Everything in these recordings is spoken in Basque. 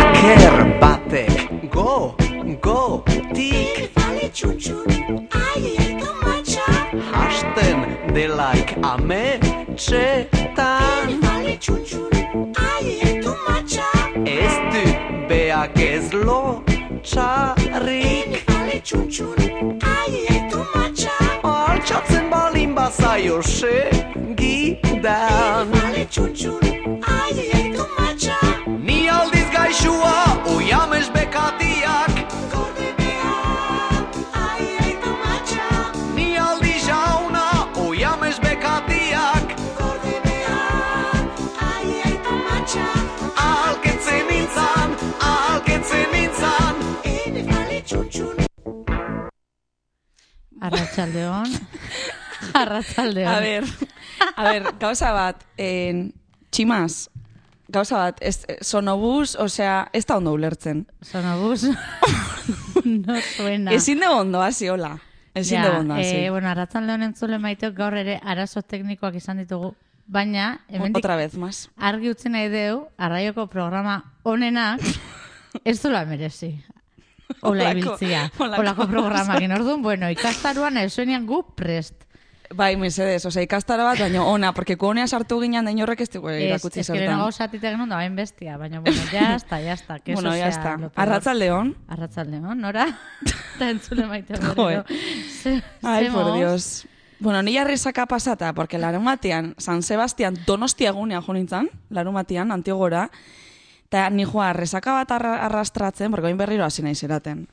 Aker batek go, go, tik Fale txutxun, ai, ai, tomatxa. Hasten delaik ametxetan Fale txutxun, ai, ai, tomatxa. Ez du beak ez lotxarrik Fale txutxun, ai, balin bazaio segidan Fale txutxun, ai, ai, tomatxa. Ni aldiz gaixua, uiamez bekatiak Gorde behar, ai, ai, tomatxa. Ni aldi jauna, uiamez bekatiak Gorde behar, ai, ai, tomatxa. Alketzen nintzan, alketzen nintzan Ene fale txutxun, Arratsaldeon. Arratsaldeon. A ber, a ber, gauza bat, en, tximaz, gauza bat, ez, sonobus, osea, ez da ondo ulertzen. Sonobus. no suena. Ezin dugu ondo hasi, hola. Ezin dugu ondo hasi. eh, bueno, arratsaldeon entzule maiteok gaur ere arazo teknikoak izan ditugu, baina hemendik Otra vez, más. argi utzi nahi deu, arraioko programa onenak ez dula merezi. Ola Olako- ibiltzia. olako Olako programakin. Orduan, bueno, ikastaruan ez zuenian gu prest. Bai, mesedez, osea, ikastara bat, baina ona, porque konea sartu ginen da inorrek ez dugu Ez, irakutzi ez que zertan. lehenago zatite genuen da bain bestia, baina bueno, ya está, ya está. Que Bueno, eso sea está. lo peor. Arratzaldeon. Arratsaldeon, nora? Eta entzule maite Joe. ze por? Dios. Bueno, ni jarrizaka pasata, porque larun batean, San Sebastian, donostia egunean jo nintzen, larun batean, antigora, eta ni joa, resaka bat arra, arrastratzen, porque oin berriro hasi naiz eraten.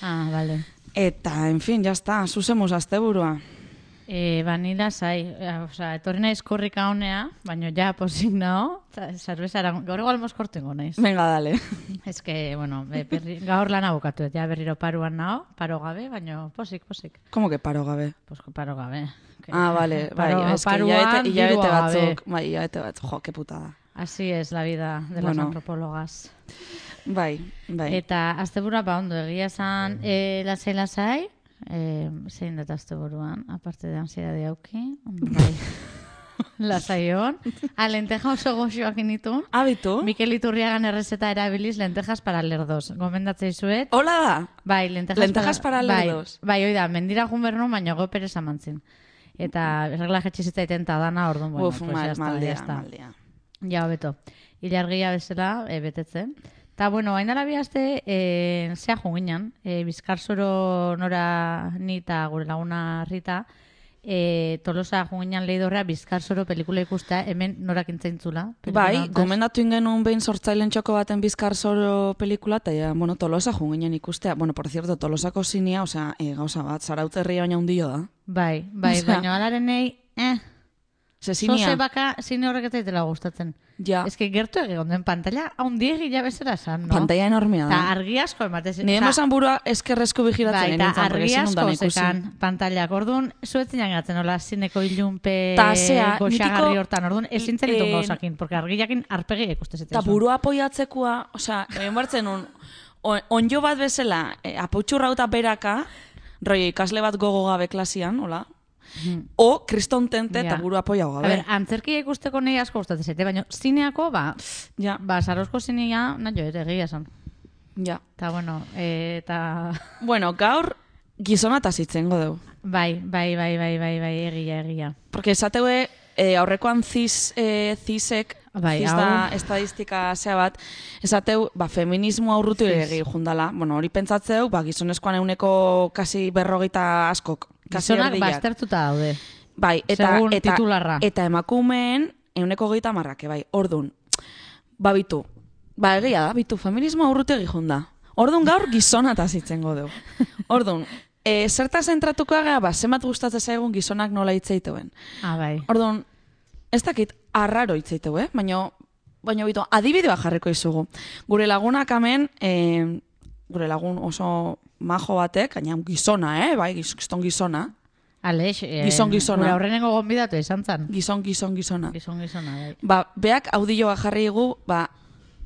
Ah, vale. Eta, en fin, ya está, zuzemuz asteburua. E, banila zai, eh, osea, etorri naiz korrika honea, baina ja posik nao, zerbezara, gaur igual moskortengo naiz. Venga, dale. Ez que, bueno, be, berri, gaur lana bukatu, dut, ja berriro paruan nao, paro gabe, baina posik, posik. Como que paro gabe? Pues paro gabe. Que- Ah, vale, bai, paro, que paruan, hilabete, hilabete dirua gabe. batzuk, bai, hilabete batzuk, jo, que putada. Así es la vida de las Bueno. antropólogas. Bai, bai. Eta asteburua ba ondo egia esan e, lasai lasai, e, zein dut asteburuan, aparte de ansiedade auki, bai. lasai hon. A lenteja oso goxoak initu. Abitu? Mikel Iturriagan errezeta erabiliz lentejas para lerdos. Gomendatzei zuet. Hola da? Bai, lentejas, Lentejas para lerdos. Bai, bai, oida, mendira bernu, baina go pereza mantzin. Eta regla jetxizitzaiten ta dana, orduan, bueno, Uf, pues mal, está, maldea, ya está. maldea. Ja, beto. Ilargia bezala, e, betetzen. Ta, bueno, hain dala bihazte, e, zea junginen, e, bizkarzoro nora ni eta gure laguna Rita, e, Tolosa junginen lehidorrea bizkarzoro pelikula ikustea, hemen norak intzaintzula. Bai, gomendatu ingenun behin sortzailen txoko baten bizkar zoro pelikula, eta ja, bueno, tolosa junginen ikustea. Bueno, por cierto, tolosako zinia, osea, e, gauza bat, zarautzerria baina hundio da. Bai, bai, Osea, baina alarenei, eh, Ze Zose zinia, baka zine horrek ez zaitela gustatzen. ja, Ez que gertu egon den pantalla haundiegi ja bezala esan, no? pantalla enormea da. argi asko ematez. Nire esan burua eskerrezko bigilatzen Bai, eta nintzen, porque argi asko zekan pantallak. Orduan, zuetzen jangatzen, nola, zineko ilunpe Ta, goxagarri hortan. Orduan, ezin zen ditun eh, gauzakin, porque argiakin arpegi ikuste zetzen. Eta burua apoiatzekua, osea, egin bartzen un, on- onjo bat bezala, e, apautxurra eta beraka, roi ikasle bat gogo gabe klasian, hola, o kriston tente eta Ja. burua apoia A gabe. ber, antzerkia ikusteko nahi asko gustatzen zaite, baina zineako, ba, Ja, ba, sarozko zinea, nahi ere, egia esan. ja. Eta, bueno, e, eta... Bueno, gaur gizona eta zitzengo dugu. Bai, bai, bai, bai, bai, bai, egia, egia. Porque esateue, e, aurrekoan ziz, e, zizek, Bai, ziz da estadistika zea bat, esateu, ba, feminismo aurrutu egi jundala. Bueno, hori pentsatzeu, ba, gizonezkoan euneko kasi berrogeita askok. Gizonak erdiak. baztertuta daude. Bai, eta, Segun eta, titularra. eta emakumeen euneko geita marrake, bai, ordun. Ba, bitu. Ba, egia da, bitu, feminismo aurrutegi junda. Ordun gaur gizona eta zitzengo dugu. Ordun, e, zertaz entratuko gara, ba, zemat gustatzen zaigun gizonak nola hitzeituen. Ah, bai. Ordun, ez dakit, arraro hitzeitu, eh? Baina, baina bitu, adibidea jarriko izugu. Gure lagunak hemen, e, gure lagun oso majo batek, gaina gizona, eh? Bai, giz- gizon gizona. Aleix, eh, Gizon gizona. Gure aurrenengo gonbidatu izan zan. Gizon, gizon, gizona. Gizon gizona, bai. Ba, beak audioa jarri egu, ba,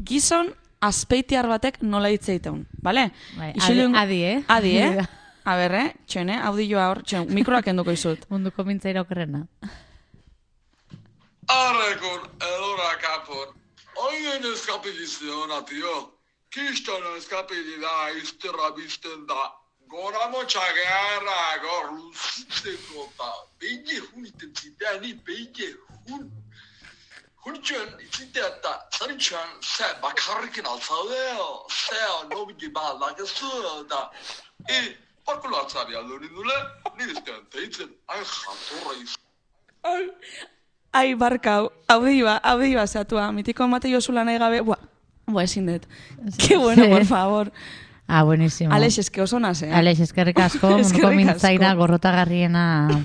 gizon azpeitiar batek nola hitz egiteun, bale? bai. Adi, Isilun- adi, eh? Adi, eh? A ber, eh? Txene, audioa hor, txen, mikroak enduko izut. Munduko mintzaira okerrena. Arregon, edora kapon. Oien eskapiliziona, tío. Kiston eskapilida izterra bizten da. Gora motxagerra, gor luzitzeko da. Beide hun iten ziteani, beide hun. Hunitxuen itzitea eta zaritxuan ze bakarrikin altzadeo, zeo nobiti bat dakezu da. E, parkulo atzari aldo nindule, nireztean teitzen, hain jatorra izan. Ai, barkau, audioa, audioa zatua, mitiko mate josula nahi gabe, bua, bua ezin dut. Ke bueno, por favor. Ah, buenísimo. Alex, eske oso naz, eh? Alex, eskerrik asko, munduko mintzaira gorrotagarriena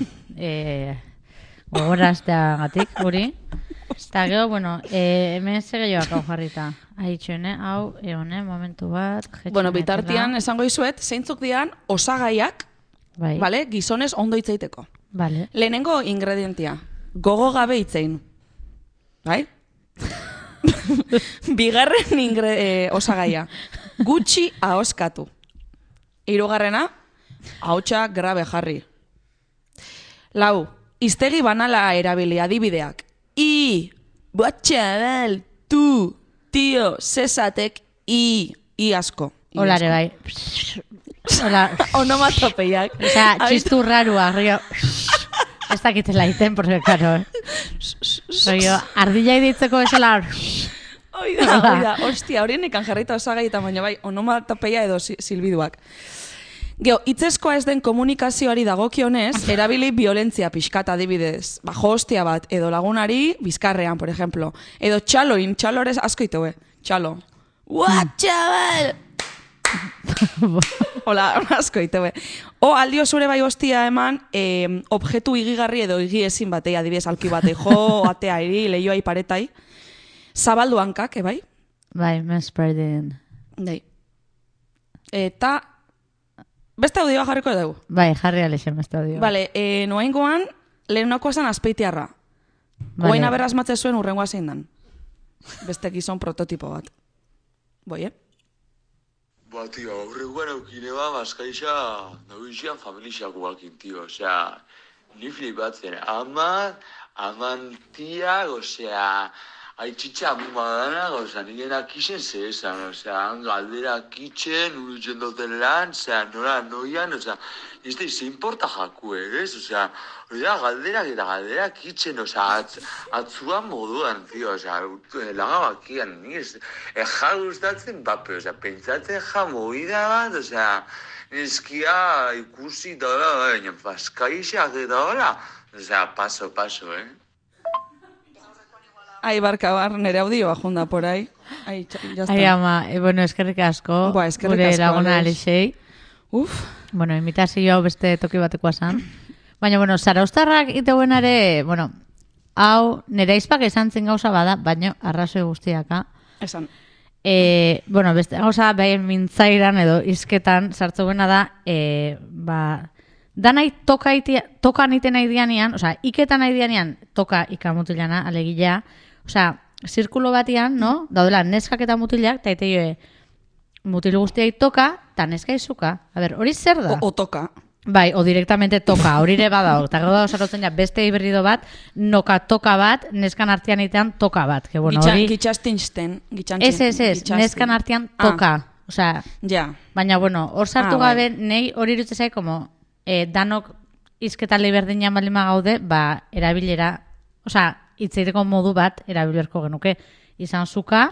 eh, gogorazteagatik, guri. Eta gero, bueno, eh, hemen ze gehiagoak hau jarrita. Aitxoene, hau, eone, momentu bat. Bueno, bitartian, esango izuet, zeintzuk dian osagaiak, Bai, vale, gizonez ondo hitzaiteko. Vale. Lehenengo ingredientia, gogo gabe hitzein. Bai? Bigarren ingre, eh, osagaia, gutxi ahoskatu. Hirugarrena, ahotsa grabe jarri. Lau, iztegi banala erabili adibideak. I, bat txabal, tu, tio, zesatek, i, i asko. I Hola, ere bai. Hola. Onomatopeiak. Osea, txistu rarua, río. Ez dakitela iten, porque, claro. Rollo, ardilla iditzeko esela... Hoi da. Ostia, horien ikan jarrita osagai eta baina bai, onomatopeia edo si- silbiduak. Geo, itzeskoa ez den komunikazioari dagokionez, erabili violentzia pixkat adibidez. Ba, hostia bat, edo lagunari bizkarrean, por ejemplo. Edo txaloin, txalorez asko itoe. Txalo. What, txabal! Hola, asko itoe. O aldio zure bai hostia eman, eh, objektu igigarri edo igi ezin batei, adibidez, alki batei jo, atea iri, lehioai paretai. Zabaldu hankak, e bai? Bai, mespreading. Dei. Eta, beste audioa jarriko dugu. Bai, jarri alexen beste dio. Vale, e, noaingoan, lehenakoa zen azpeitiarra. Vale. Oain aberaz matze zuen urrengoa zein dan. Beste gizon prototipo bat. Boi, eh? Ba, tío, aurreguan eukine ba, bazkaixa, nagoizian familixak guakin, tío, osea, ni flipatzen, ama, aman tiak, osea, aitzitza amuma danak, osea, nirenak isen zehezan, osea, han galderak itxen, urutzen duten lan, osea, nora noian, osea, ez da, ze importa jaku, ez? Osea, hori da, galderak eta galderak itxen, osea, atz, atzuan moduan, tío, osea, laga bakian, ni ez, e, ja gustatzen, bape, osea, pentsatzen ja movida bat, osea, neskia ikusi da, baina, paskaixak eta hola, osea, paso, paso, eh? Ai, barka bar, nere audioa junda por ahí. Ai, está. Ai, ama, e, bueno, eskerrik asko. Ba, eskerrik gure asko, laguna Alex. Alexei. Uf, Bueno, imitazio hau beste toki batekoa zan. Baina, bueno, zaraustarrak iteguenare, bueno, hau nire izpak esan zen gauza bada, baina arrazoi guztiaka. esan. E, bueno, beste gauza behin mintzairan edo izketan sartzu buena da, e, ba, danai toka, itia, toka nite nahi dianean, osea, iketan nahi dianean, toka ikamutilana, alegila, osea, zirkulo batian, no? Daudela, neskak eta mutilak, eta ite joe, mutil guztiai toka, eta neska izuka. A ber, hori zer da? O, otoka. Bai, o directamente toka, hori ere badao. Eta gero da sarotzen ja beste hibrido bat, noka toka bat, neskan artean itean toka bat. Que bueno, hori... gitxastinsten. Ez, ez, ez, neskan artean Ah, toka. Osea, ja. baina bueno, hor sartu Ah, bai. gabe, nei hori irutze zai, como, eh, danok izketa berdina balima gaude, ba, erabilera, osea, hitzeiteko modu bat erabilerko genuke. Izan zuka,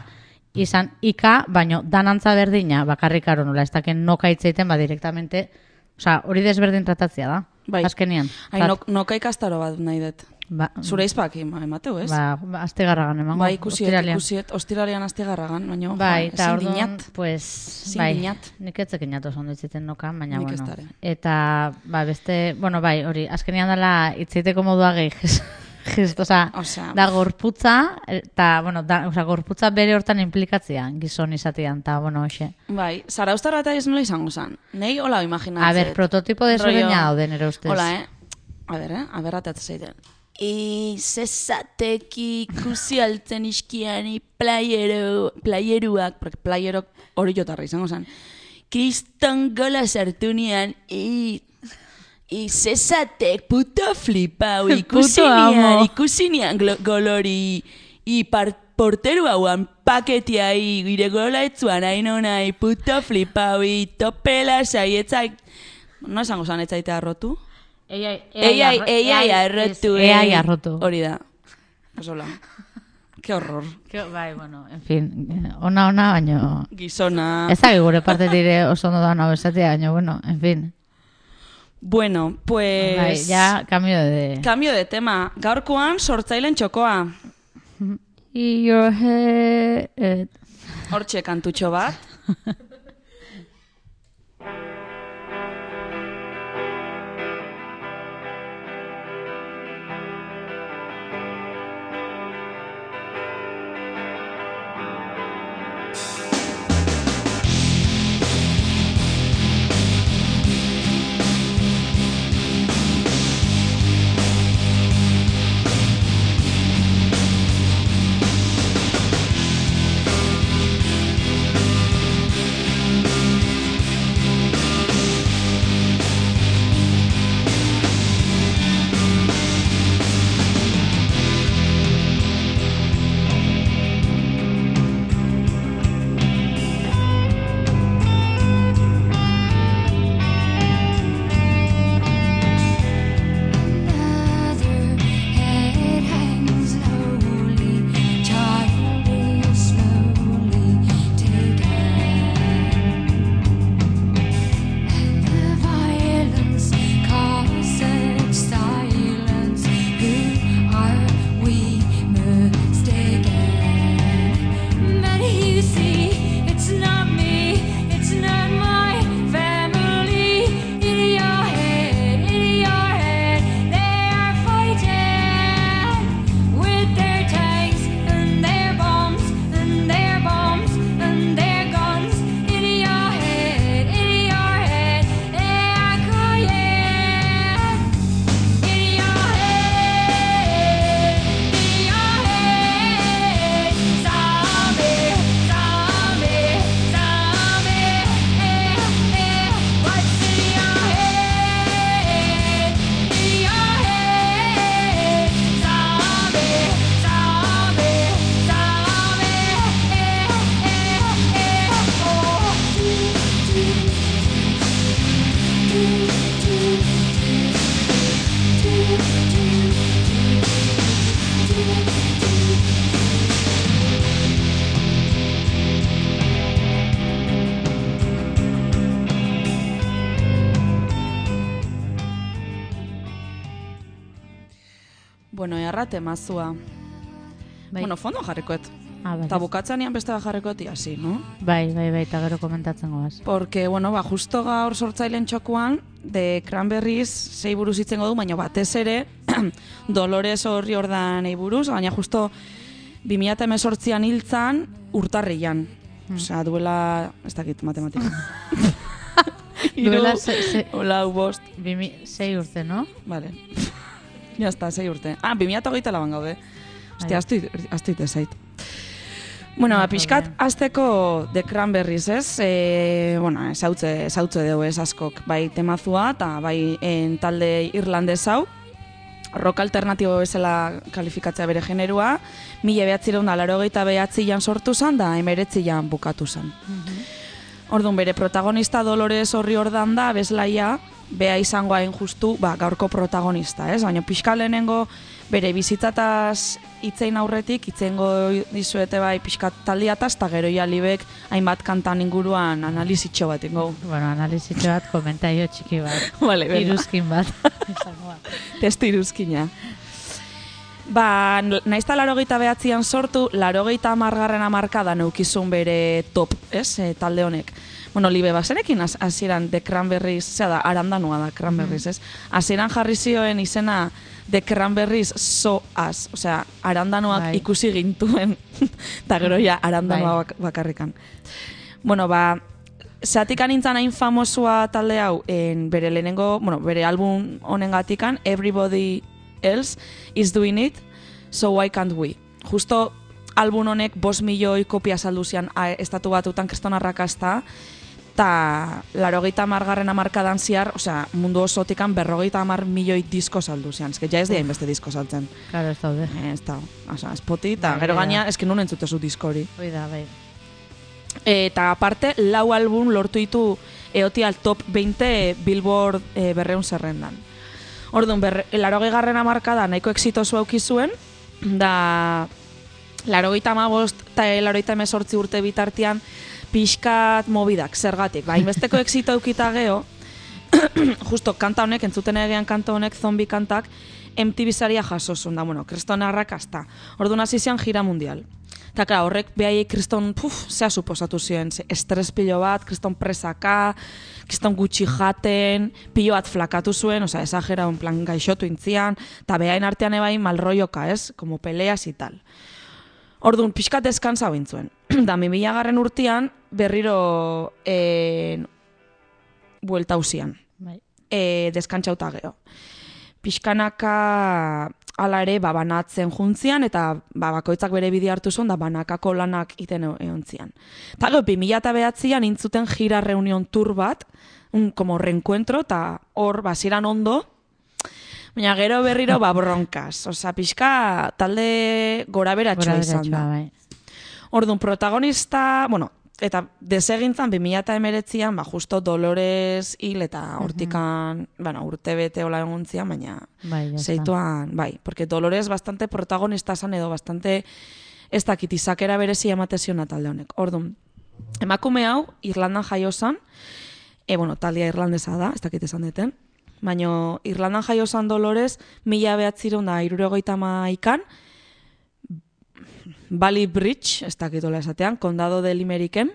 izan ika, baino danantza berdina, bakarrik aro nola, ez daken noka hitzeiten, ba, direktamente, osea, hori desberdin tratatzea da, Bai. azkenian. Ai, nok, noka ikastaro bat nahi dut. ba, Zure izpak emateu, ez? ba, ba, astegarragan emango. Bai, ikusiet, ostiralean. ikusiet, ostiralean astigarragan, baina Bai, eta ezin dinat. pues, Ezin bai, dinat. nik ez zekin jatu ondo itziten nokan, baina, Nik bueno. Eta, ba, beste, bueno, bai, hori, azkenian dela itzeiteko modua gehi, Gest, oza, Osea, da gorputza, eta, bueno, da, oza, gorputza bere hortan implikatzea, gizon izatean, eta, bueno, hoxe. Bai, zaraustarra eta ez nola izango zen. Nei hola imaginatzen. A ber, prototipo desberdina daude nire ustez. Hola, eh? A ber, eh? A ber, zeiten. I, zezatek ikusi altzen iskiani playero, playeruak, porque playerok hori jotarra izango zen. kiston gola sartu nian, i... I zezatek puto flipau, ikusi Puto amo. nian, ikusi nian glo- golori, i par, porteru hauan paketia, i gire gola etzuan, hain nahi, puto flipau, i topela saietzak, no esango zan etzaita arrotu? Eiai, Eiai, eiai arrotu, Eiai ei. arrotu. Hori da. Osola. Qué horror. Que- Bai, bueno, en fin, ona ona, baino... Gizona. Ez da gure parte dire oso ondo da ona bezatea, baino, bueno, en fin. Bueno, pues... Bai, ja, cambio de... Cambio de tema. Gaurkoan sortzailen txokoa. Your head... Hortxe kantutxo bat. Bueno, errate mazua. Bai. Bueno, fondo jarrikoet. Ah, bai. Eta bukatzean beste bat jarrikoet hasi, no? Bai, bai, bai, eta gero komentatzen goaz. Porque, bueno, ba, justo gaur sortzailen txokuan, de Cranberries sei buruz itzengo du, baina batez ere Dolores horri ordan buruz, baina justo 2018an hiltzan urtarrian. Osea, duela, ez dakit matematika. Duela Hiru, ze- ze- Lau bost, Bimi, sei urte, no? vale. Ya está, sei urte. Ah, 2008 laban gaude. Ostia, astu, astu ite zait. Bueno, ba, pixkat, azteko The Cranberries, ez? E, bueno, ezautze, ezautze dugu ez askok. Bai temazua eta bai en talde irlandez hau. Rock alternatibo bezala kalifikatzea bere generua. Mila behatzireun da laro behatzian sortu zen, da emeretzian bukatu zen. Orduan, bere protagonista Dolores horri ordan da, bezlaia, bea izango hain justu, ba, gaurko protagonista, ez? Baina pixka lehenengo bere bizitzataz itzein aurretik, itzeingo dizuete bai pixka taldiataz, eta gero ja libek hainbat kantan inguruan analizitxo bat ingo. Bueno, analizitxo bat, komentario txiki bat. Vale. Iruzkin bat. Testu iruzkina. Ba, naizta larogeita behatzian sortu, larogeita amargarren amarkada neukizun bere top, ez, e, talde honek. Bueno, libe basenekin has- hasieran The Cranberries, zera da, arandanua da Cranberries, ez? Hasieran jarri zioen izena The Cranberries so as, osea, arandanuak Bai. ikusi gintuen, eta gero ja arandanua Bai. bak- bakarrikan. Bueno, ba, Zatik anintzan hain famosua talde hau, en bere lehenengo, bueno, bere album honengatikan, Everybody Else is Doing It, So Why Can't We. Justo album honek bos milioi kopia saldu zian estatu batutan kriston arrakasta, Ta larogeita margarren amarkadan ziar, osea, mundu osotikan berrogeita amar milioi disko saldu zian. Ez que ja ez dira inbeste disko saltzen. Claro, ez daude. Eh, Ez da, osea, espoti, eta Bai, gero bai, gaina, ez que nun entzutezu disko hori. Hoi da, bai. Eta aparte, lau album lortu ditu eoti al top 20 Billboard e, berreun zerrendan. Orduan, berre, larogei garren amarkada nahiko exitosu auki zuen, da larogeita amabost eta larogeita emezortzi urte bitartean pixkat mobidak, zergatik. Ba, inbesteko exito aukita geho, justo kanta honek, entzuten egean kanta honek, zombi kantak, MTV saria jaso zuen, da, bueno, kriston arrakasta. Orduan hasi zian gira mundial. Eta, klar, horrek behaiek kriston, puf, zea suposatu ziren, estres pilo bat, kriston presaka, kriston gutxi jaten, pilo bat flakatu zuen, osea, esagera, en plan, gaixotu intzian, eta behain artean ebain malroioka, ez, como peleas y tal. Orduan, pixkat deskansa bintzuen. da, mi garren urtean, berriro eh, buelta usian Bai. e, deskantxauta geho. Pixkanaka ala ere ba, banatzen juntzian eta ba, bakoitzak bere bide hartu zuen da banakako lanak iten e- egon zian. Eta gero, 2009an intzuten gira reunion tour bat, un como reencuentro, eta hor, basiran ondo, baina gero berriro ba bronkaz. Osa, pixka talde gora beratxoa izan da. bai. Orduan, protagonista, bueno, eta desegintzan 2019an, ba, justo Dolores hil eta hortikan, bueno, urte bete hola egon zian, baina Bai, zeituan, bai, porque Dolores bastante protagonista zan edo bastante ez dakit izakera berezi emate ziona talde honek. Orduan, emakume hau Irlandan jaio zan, e, bueno, taldea irlandesa da, ez dakit esan deten, baina Irlandan jaio zan Dolores, mila behatziron da irurogeita maikan, Valley Bridge, ez dakitola esatean, kondado de Limericken.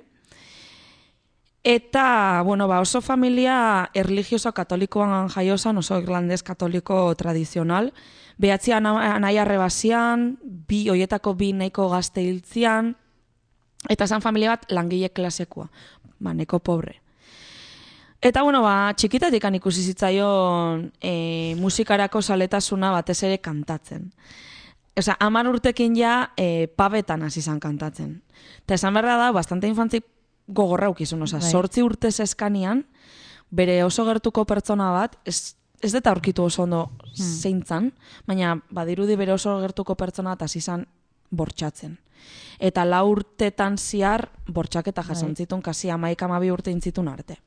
Eta, bueno, ba, oso familia erligioso katolikoan jaiosan, oso irlandez katoliko tradizional. Behatzi ana- anai arrebazian, bi hoietako bi nahiko gazte hiltzian, eta zan familia bat langile klasekoa, ba, nahiko pobre. Eta, bueno, ba, txikitatik ikusi zitzaion e, musikarako saletasuna batez ere kantatzen. Osea, amar urtekin ja e, pabetan hasi izan kantatzen. Eta esan berda da, bastante infantzik gogorra ukizun. Osea, Bai. sortzi urtez eskanian, bere oso gertuko pertsona bat, ez, ez deta aurkitu oso ondo zeintzan, baina badirudi bere oso gertuko pertsona eta hasi izan bortxatzen. Eta lau urtetan ziar bortxaketa Bai. zitun, kasi amaik amabi urte intzitun arte.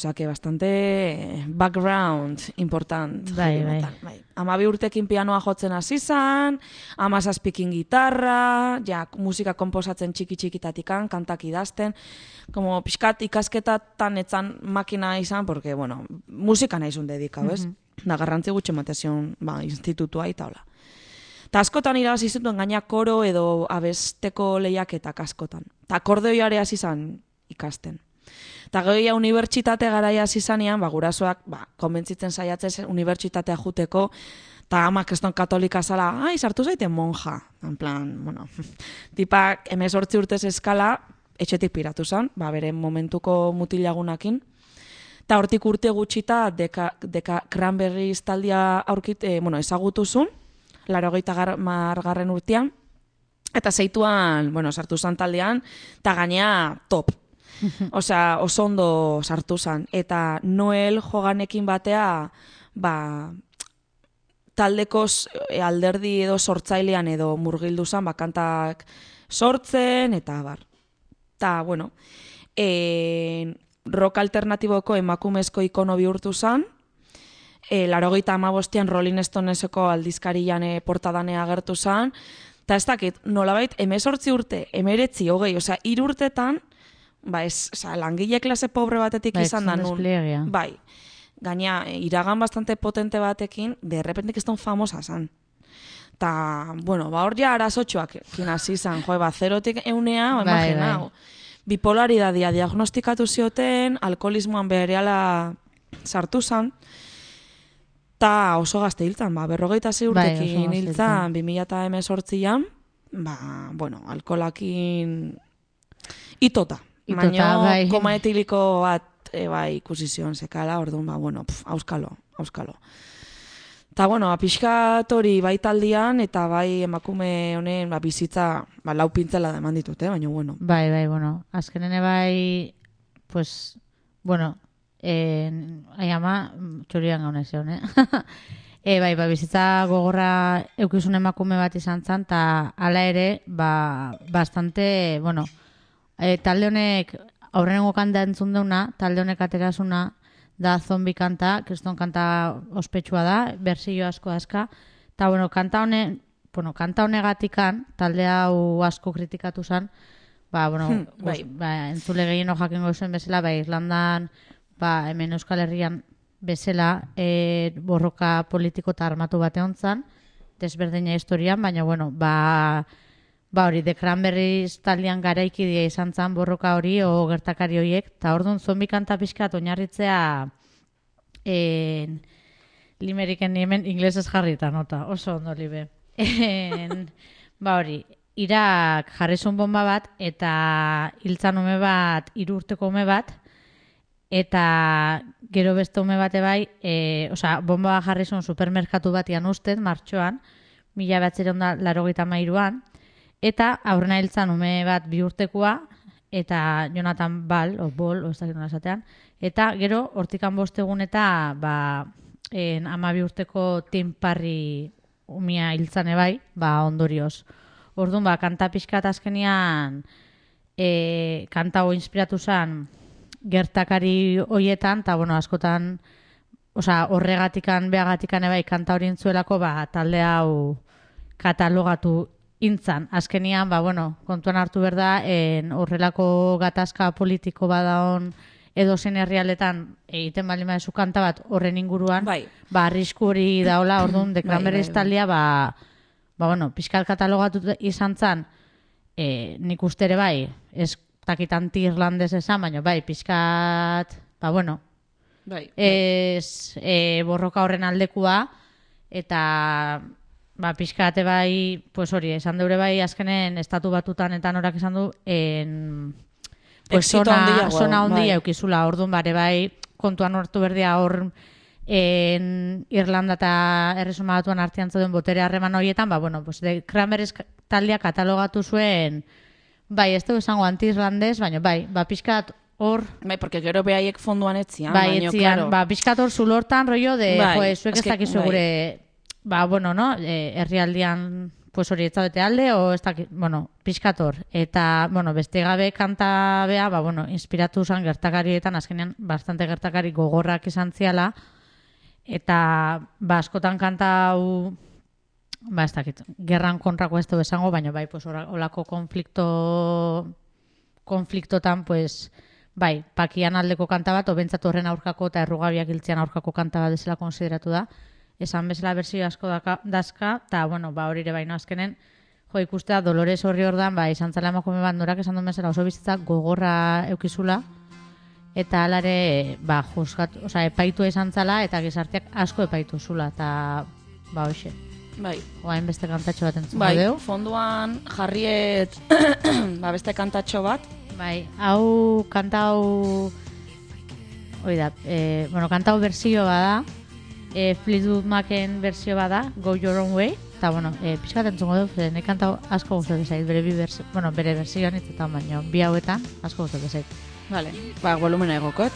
Osea, que bastante background important. Bai, bai. bai. Amabi urtekin pianoa jotzen hasi zan, amazazpikin gitarra, ja, musika komposatzen txiki txikitatikan, kantak idazten, como pixkat ikasketatan etzan makina izan, porque, bueno, musika nahizun dedikau, ez? Da, garrantzi gutxe matezion, ba, institutua eta hola. Ta askotan irabazi zituen gaina koro edo abesteko lehiaketak askotan. Ta akordeoiare hasi izan ikasten. Eta ja unibertsitate garaia hasi zanean, ba, gurasoak ba, konbentzitzen saiatzen zen unibertsitatea juteko, eta amak kriston katolika zala, ai, sartu zaiten monja. En plan, bueno, tipak emezortzi urtez eskala, etxetik piratu zen, ba, bere momentuko mutilagunakin. Eta hortik urte gutxita deka, deka cranberries taldia aurkit, eh, bueno, ezagutu zuen, laro margarren urtean, eta zeituan, bueno, sartu zan taldean, eta gainea top. Osea, oso ondo sartu zan. Eta Noel joganekin batea, ba, taldeko e, alderdi edo sortzailean edo murgildu zan, ba, kantak sortzen, eta bar. Ta, bueno, e, rock alternatiboko emakumezko ikono bihurtu zan, e, larogeita amabostian Rolling Stoneseko aldizkarian e, portadane agertu zan, eta ez dakit, nolabait, emezortzi urte, emeretzi, hogei, osea, hiru urtetan, ba ez, osea, langile klase pobre batetik Bai, izan da nun. Bai, gaina, e, iragan bastante potente batekin, de repente kiston famosa zan. Ta, bueno, ba hor ja arazotxoak kin hasi izan, jo, ba, zerotik eunea, ba, Bai, imaginau. Bipolaridadia diagnostikatu zioten, alkoholismoan berehala sartu zan, ta oso gazte hiltzan, ba, berrogeita zei Bai, urtekin gazte hiltzan, 2018an, ba, bueno, alkolakin itota. Baina bai. koma etiliko bat e, bai, ikusi zion sekala, orduan, ba, bueno, pf, auskalo, auskalo. Ta bueno, ba, pixkat hori bai taldian eta bai emakume honen ba, bizitza ba, lau pintzela eman ditut, eh? baina bueno. Bai, bai, bueno, azkenene bai pues, bueno, en, ai ama, txorian gaunez egon, eh? e, bai, ba, bizitza gogorra eukizun emakume bat izan zen, eta hala ere, ba, bastante, bueno, e, talde honek, aurrenengo kanta entzun deuna, talde honek aterazuna, da zombi kanta, kriston kanta ospetsua da, berzio asko aska, eta bueno, kanta hone, bueno, kanta honegatikan, talde hau asko kritikatu zen, ba, bueno, Hmm, bai. ba, entzule gehieno jakingo zuen bezala, ba, Irlandan, ba, hemen Euskal Herrian bezala, e, borroka politiko eta armatu bate hontzan, desberdina historian, baina, bueno, ba, ba hori, The Cranberries taldean garaikidea izan zen borroka hori, o gertakari horiek, eta orduan zombi kanta pixkat oinarritzea en, limeriken hemen inglesez jarrita nota, oso ondo libe. En, ba hori, Irak jarrezun bomba bat, eta hiltzan ume bat, hiru urteko ume bat, eta gero beste ume bate bai, e, osea, bomba jarrezun supermerkatu batian ustez, martxoan, mila batzeron da larogeita mairuan, eta aurrena hiltzan ume bat bi urtekoa, eta Jonathan Ball, o Ball, o esatean, eta gero, hortikan bostegun eta, ba, en, ama bi urteko Tim Parry umia hiltzan ebai, ba, ondorioz. Orduan, ba, kanta pixkat azkenian, e, kanta ho inspiratu zen gertakari hoietan, eta, bueno, askotan, osea, horregatikan, beagatikan ebai, kanta hori entzuelako, ba, talde hau katalogatu intzan. Azkenian, ba, bueno, kontuan hartu berda, en, horrelako gatazka politiko badaon edo zen herrialetan egiten bali maezu kanta bat horren inguruan, Bai. ba, arrisku hori daola, orduan, Bai, dekranberriz bai, bai. ba, ba, bueno, pixkat katalogatu izan zan, e, nik uste ere bai, ez dakit anti-irlandez esan, baina bai, pixkat, ba, bueno, Bai. ez e, borroka horren aldekua eta ba, pixkate bai, pues hori, esan deure bai azkenen estatu batutan eta norak esan du en, pues zona, zona handia bai. eukizula, orduan bare bai kontuan hartu berdia hor en Irlanda eta erresuma batuan artean zeuden botere harreman horietan, ba, bueno, pues de Cranberries taldea katalogatu zuen, bai, ez du esango anti-irlandez, baina bai, ba, pixkat hor Bai, porque gero behaiek fonduan etzian, Bai, etzian, claro, ba, pixkat hor zulortan rollo de, Bai, jo, zuek ez dakizu bai. gure, ba, bueno, no, e, herrialdian, pues hori ez zaudete alde, o ez dakit, bueno, pixkat hor. Eta, bueno, beste gabe kanta bea, ba, bueno, inspiratu zan gertakarietan, azkenean, bastante gertakari gogorrak izan ziala, eta, ba, askotan kanta hau, ba, ez dakit, gerran kontrako ez du esango, baina bai, pues, olako konflikto konfliktotan, pues, bai, pakian aldeko kanta bat, obentzat horren aurkako eta errugabiak hiltzean aurkako kanta bat desela konsideratu da. Esan bezala berzio asko daka, dazka, eta, bueno, ba, hori ere baino azkenen, jo, ikustea Dolores horri ordan, ba, izan zela emakume bat norak esan duen bezala oso bizitza gogorra eukizula, eta alare, ba, juzgat, oza, epaitu izan zala, eta gizarteak asko epaitu zula, eta, ba, hoxe, bai. oain beste kantatxo bat entzungo Bai, deu. fonduan jarriet ba, beste kantatxo bat. Bai, hau kanta hau Hoi da, e, bueno, kanta hau berzio bada e, Fleetwood Macen berzio bada Go Your Own Way eta bueno, e, pixkat entzungo dut ze nik kanta hau asko gustatzen zait bere bi berzio, bueno, bere berzioan hitzetan baino bi hauetan asko gustatzen zait Vale. Ba, volumena egokot.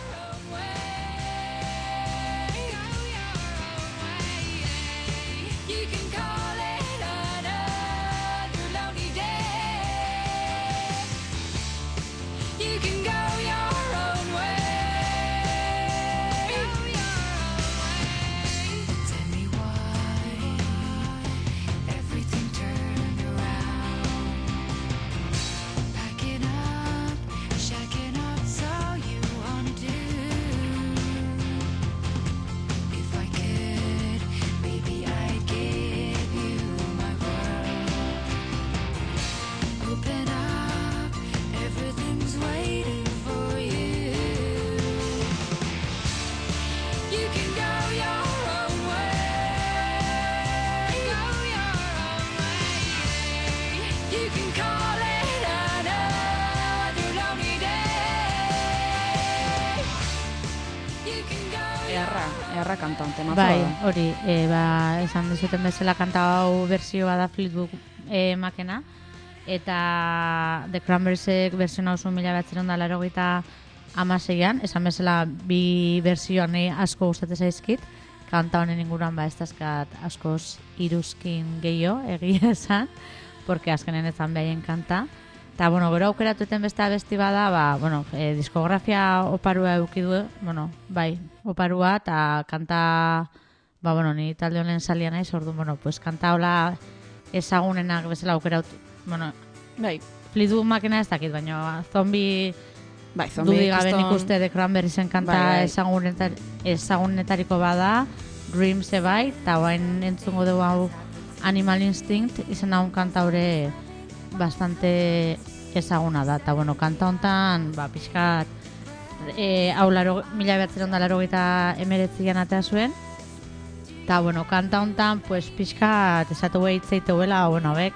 Hori, e, ba, esan dizuten bezala kanta hau berzioa da Fleetwood e, makena. Eta The Cranberriesek berzio hau zuen mila batzeren da laro amaseian, esan bezala bi berzioan nahi asko gustatzen zaizkit, kanta honen inguruan ba ez dazkat askoz iruzkin gehiago, egia esan, porque azkenen ezan behaien kanta. Eta, bueno, gero aukeratuten beste abesti bada, ba, bueno, e, diskografia oparua eduki du, bueno, bai, oparua, eta kanta, ba, bueno, ni talde honen salia naiz, ordu, bueno, pues kanta hola ezagunenak bezala aukeraut, bueno, Bai, Fleetwood makina ez dakit, baina zombi bai, zombi dudik gabe nik uste The Cranberriesen kanta Bai, bai. ezagunetar, ezagunetariko bada, Dreams e bai, eta guain entzungo dugu hau Animal Instinct, izan hau kanta hori bastante ezaguna da. Eta bueno, kanta hontan, ba, pixkat, e, hau laro, mila behatzen da laro gita emeretzian atea zuen, Eta, bueno, kanta hontan, pues, pixka, esatu behi itzeiteuela, bueno, bek,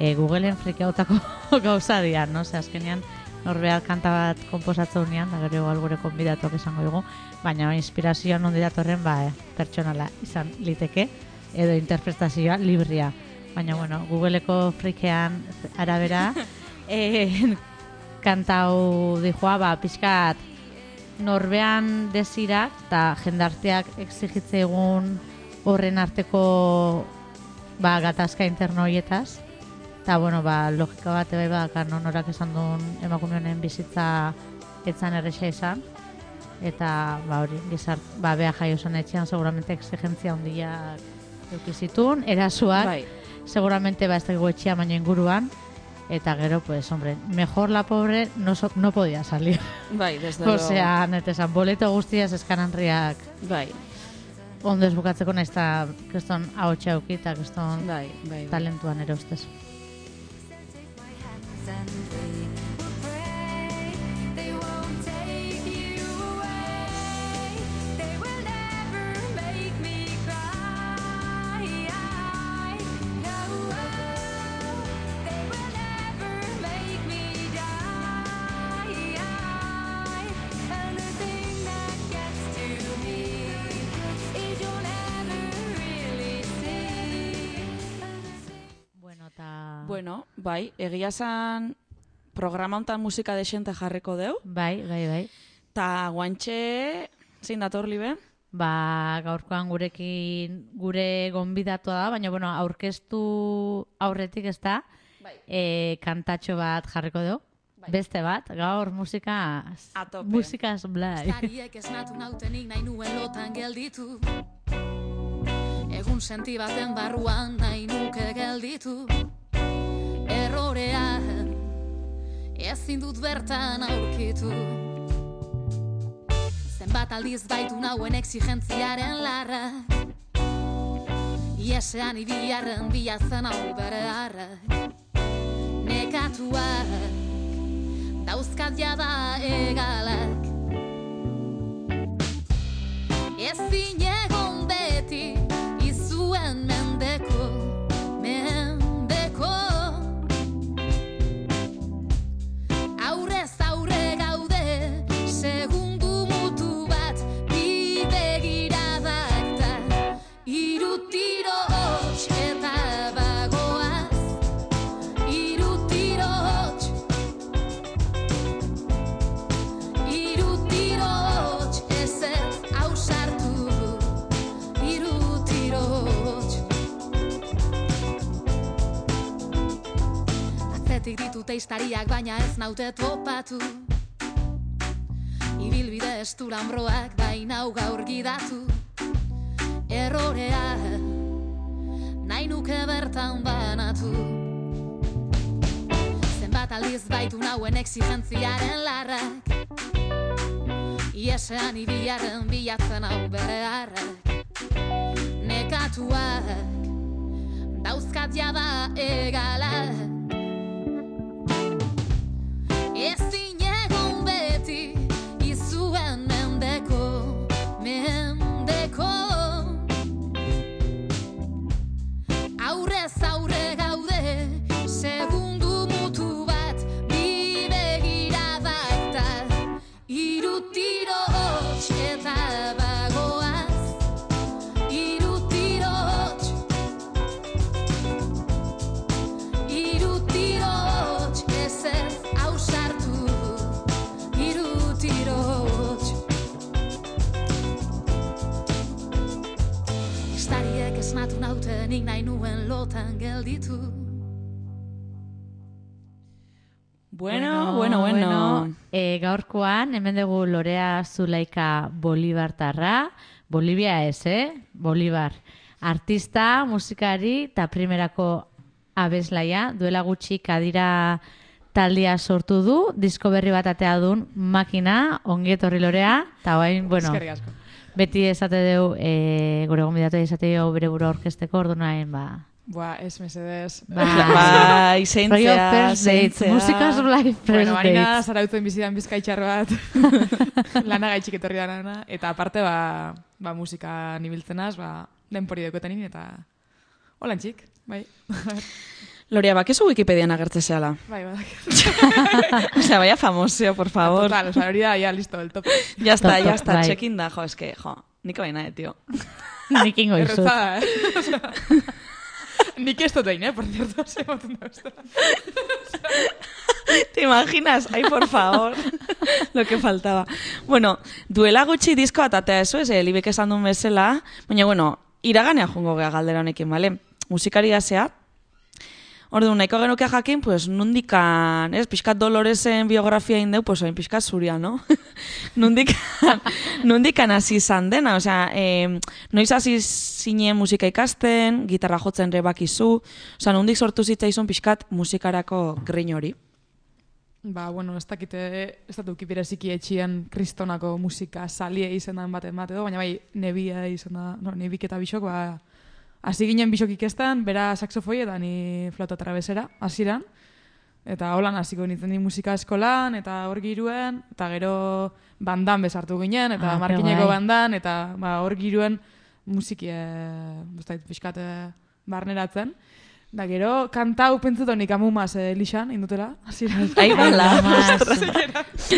e, Googleen frikeautako gauza dira, no? Ze azkenean, norbeat kanta bat komposatzen unean, da gero igual gure konbidatuak esango dugu, baina inspirazioa nondi datorren, ba, eh, pertsonala izan liteke, edo interpretazioa libria. Baina, bueno, Googleeko frikean arabera, e, kanta hau dijoa, ba, pixkat, norbean desirak eta jendarteak exigitze egun horren arteko ba, gatazka interno hoietaz. Eta, bueno, ba, logika bat bai badakar nonorak esan duen emakume honen bizitza etzan erresa izan. Eta, ba, hori, gizart, ba, beha jaio zen etxean, seguramente exigentzia handiak eukizitun, erasuak, Bai, seguramente ba, ez dago etxea baino inguruan, eta gero, pues, hombre, mejor la pobre no, so, no podía salir. bai, desde luego. Osea, netesan, boleto guztiaz eskananriak Bai, ondo ez bukatzeko nahiz eta kriston ahotsa auki eta kriston bai, bai. bai. talentuan ere ustez. Bai, egia zan programa hontan musika desente jarriko deu, Bai, bai, bai. ta guantxe, zein dator libe? Ba, gaurkoan gurekin gure gonbidatua da, baina, bueno, aurkeztu aurretik ez da, Bai. e, kantatxo bat jarriko du. Beste bat, gaur musika... Musikaz blai. Zariek esnatu nautenik nahi nuen lotan gelditu Egun senti baten barruan nahi nuke gelditu Errorea. Ezin dut bertan aurkitu. Zenbat aldiz baitu nauen exigentziaren larra. Iesean ibiarren bilatzen hau bere harrak Nekatuak dauzkat jada egalak. Ezin egon Ditut eistariak baina ez naute topatu. Ibilbide esturambroak baina gaur gidatu. Errorea nahi nuke bertan banatu. Zenbat aldiz baitu nauen exigentziaren larrak. Iesean ibiaren bilatzen hau bere harrak Nekatuak dauzkat jada egalak Hor nauten nik nahi nuen lotan gelditu Bueno, bueno, bueno. E, gaurkoan, hemen dugu Lorea Zulaika Bolibartarra, Bolivia ez, eh? Bolibar. Artista, musikari eta primerako abeslaia, duela gutxi kadira taldia sortu du, disko berri bat atea dun, makina, ongi etorri Lorea, eta bain, bueno, Eskerrik asko. Beti esate deu, e, gure gombidatu esate deu bere buru orkesteko, ordunaen, ba, Boa, ez mesedez. Bai. Bai, Rollo zeintzea, first dates, zeintzea. musikaz live first Bueno, harina dates. zarautzen bizidan bizkaitxar bat, lana gaitxik etorri da lana, eta aparte, ba, ba musika nibiltzenaz, ba, denpori dekotenin, eta holan txik, bai. Loria, bakezu Wikipedian agertze zehala. bai, badak. Osea, vaya famoseo, por favor. Total, oza, hori da, ya, listo, el top. Ya está, ya está, bai. check-in da, jo, eske, jo, nik baina, eh, tio. Nik ingo izut. Erretzada, eh? Osea, Nik ez dut egin, eh, por cierto, ze moten da uste. ¿Te imaginas? Ay, por favor. Lo que faltaba. Bueno, duela gutxi disko atatea ez ez, libek esan duen bezala, baina, bueno, iraganea jungo gea galdera honekin, bale? Musikaria zea, Ordu, nahiko genuke jakin, pues, nundikan, ez, pixkat Doloresen biografia indeu, pues, oin pixkat zuria, no? nundikan, nundikan hasi izan dena, osea, eh, noiz hasi zinen musika ikasten, gitarra jotzen rebakizu, osea, nundik sortu zitzaizun pixkat musikarako grin hori. Ba, bueno, ez dakite, ez dut ukipireziki etxian kristonako musika salie izenan baten bat edo, baina bai, nebia izan da, no, nebik eta bisok, ba, hasi ginen bisok ikestan, bera saxofoi eta ni flauta trabesera, hasiran. Eta holan hasiko nintzen ni musika eskolan, eta hor giruen, eta gero bandan bezartu ginen, eta Ah, markineko bandan, eta ba, hor giruen musiki, e, bostait, pixkat e, barneratzen. Da gero, kanta hau pentsatu nik amumaz e, lixan, indutela. Ai, bala. Tomás,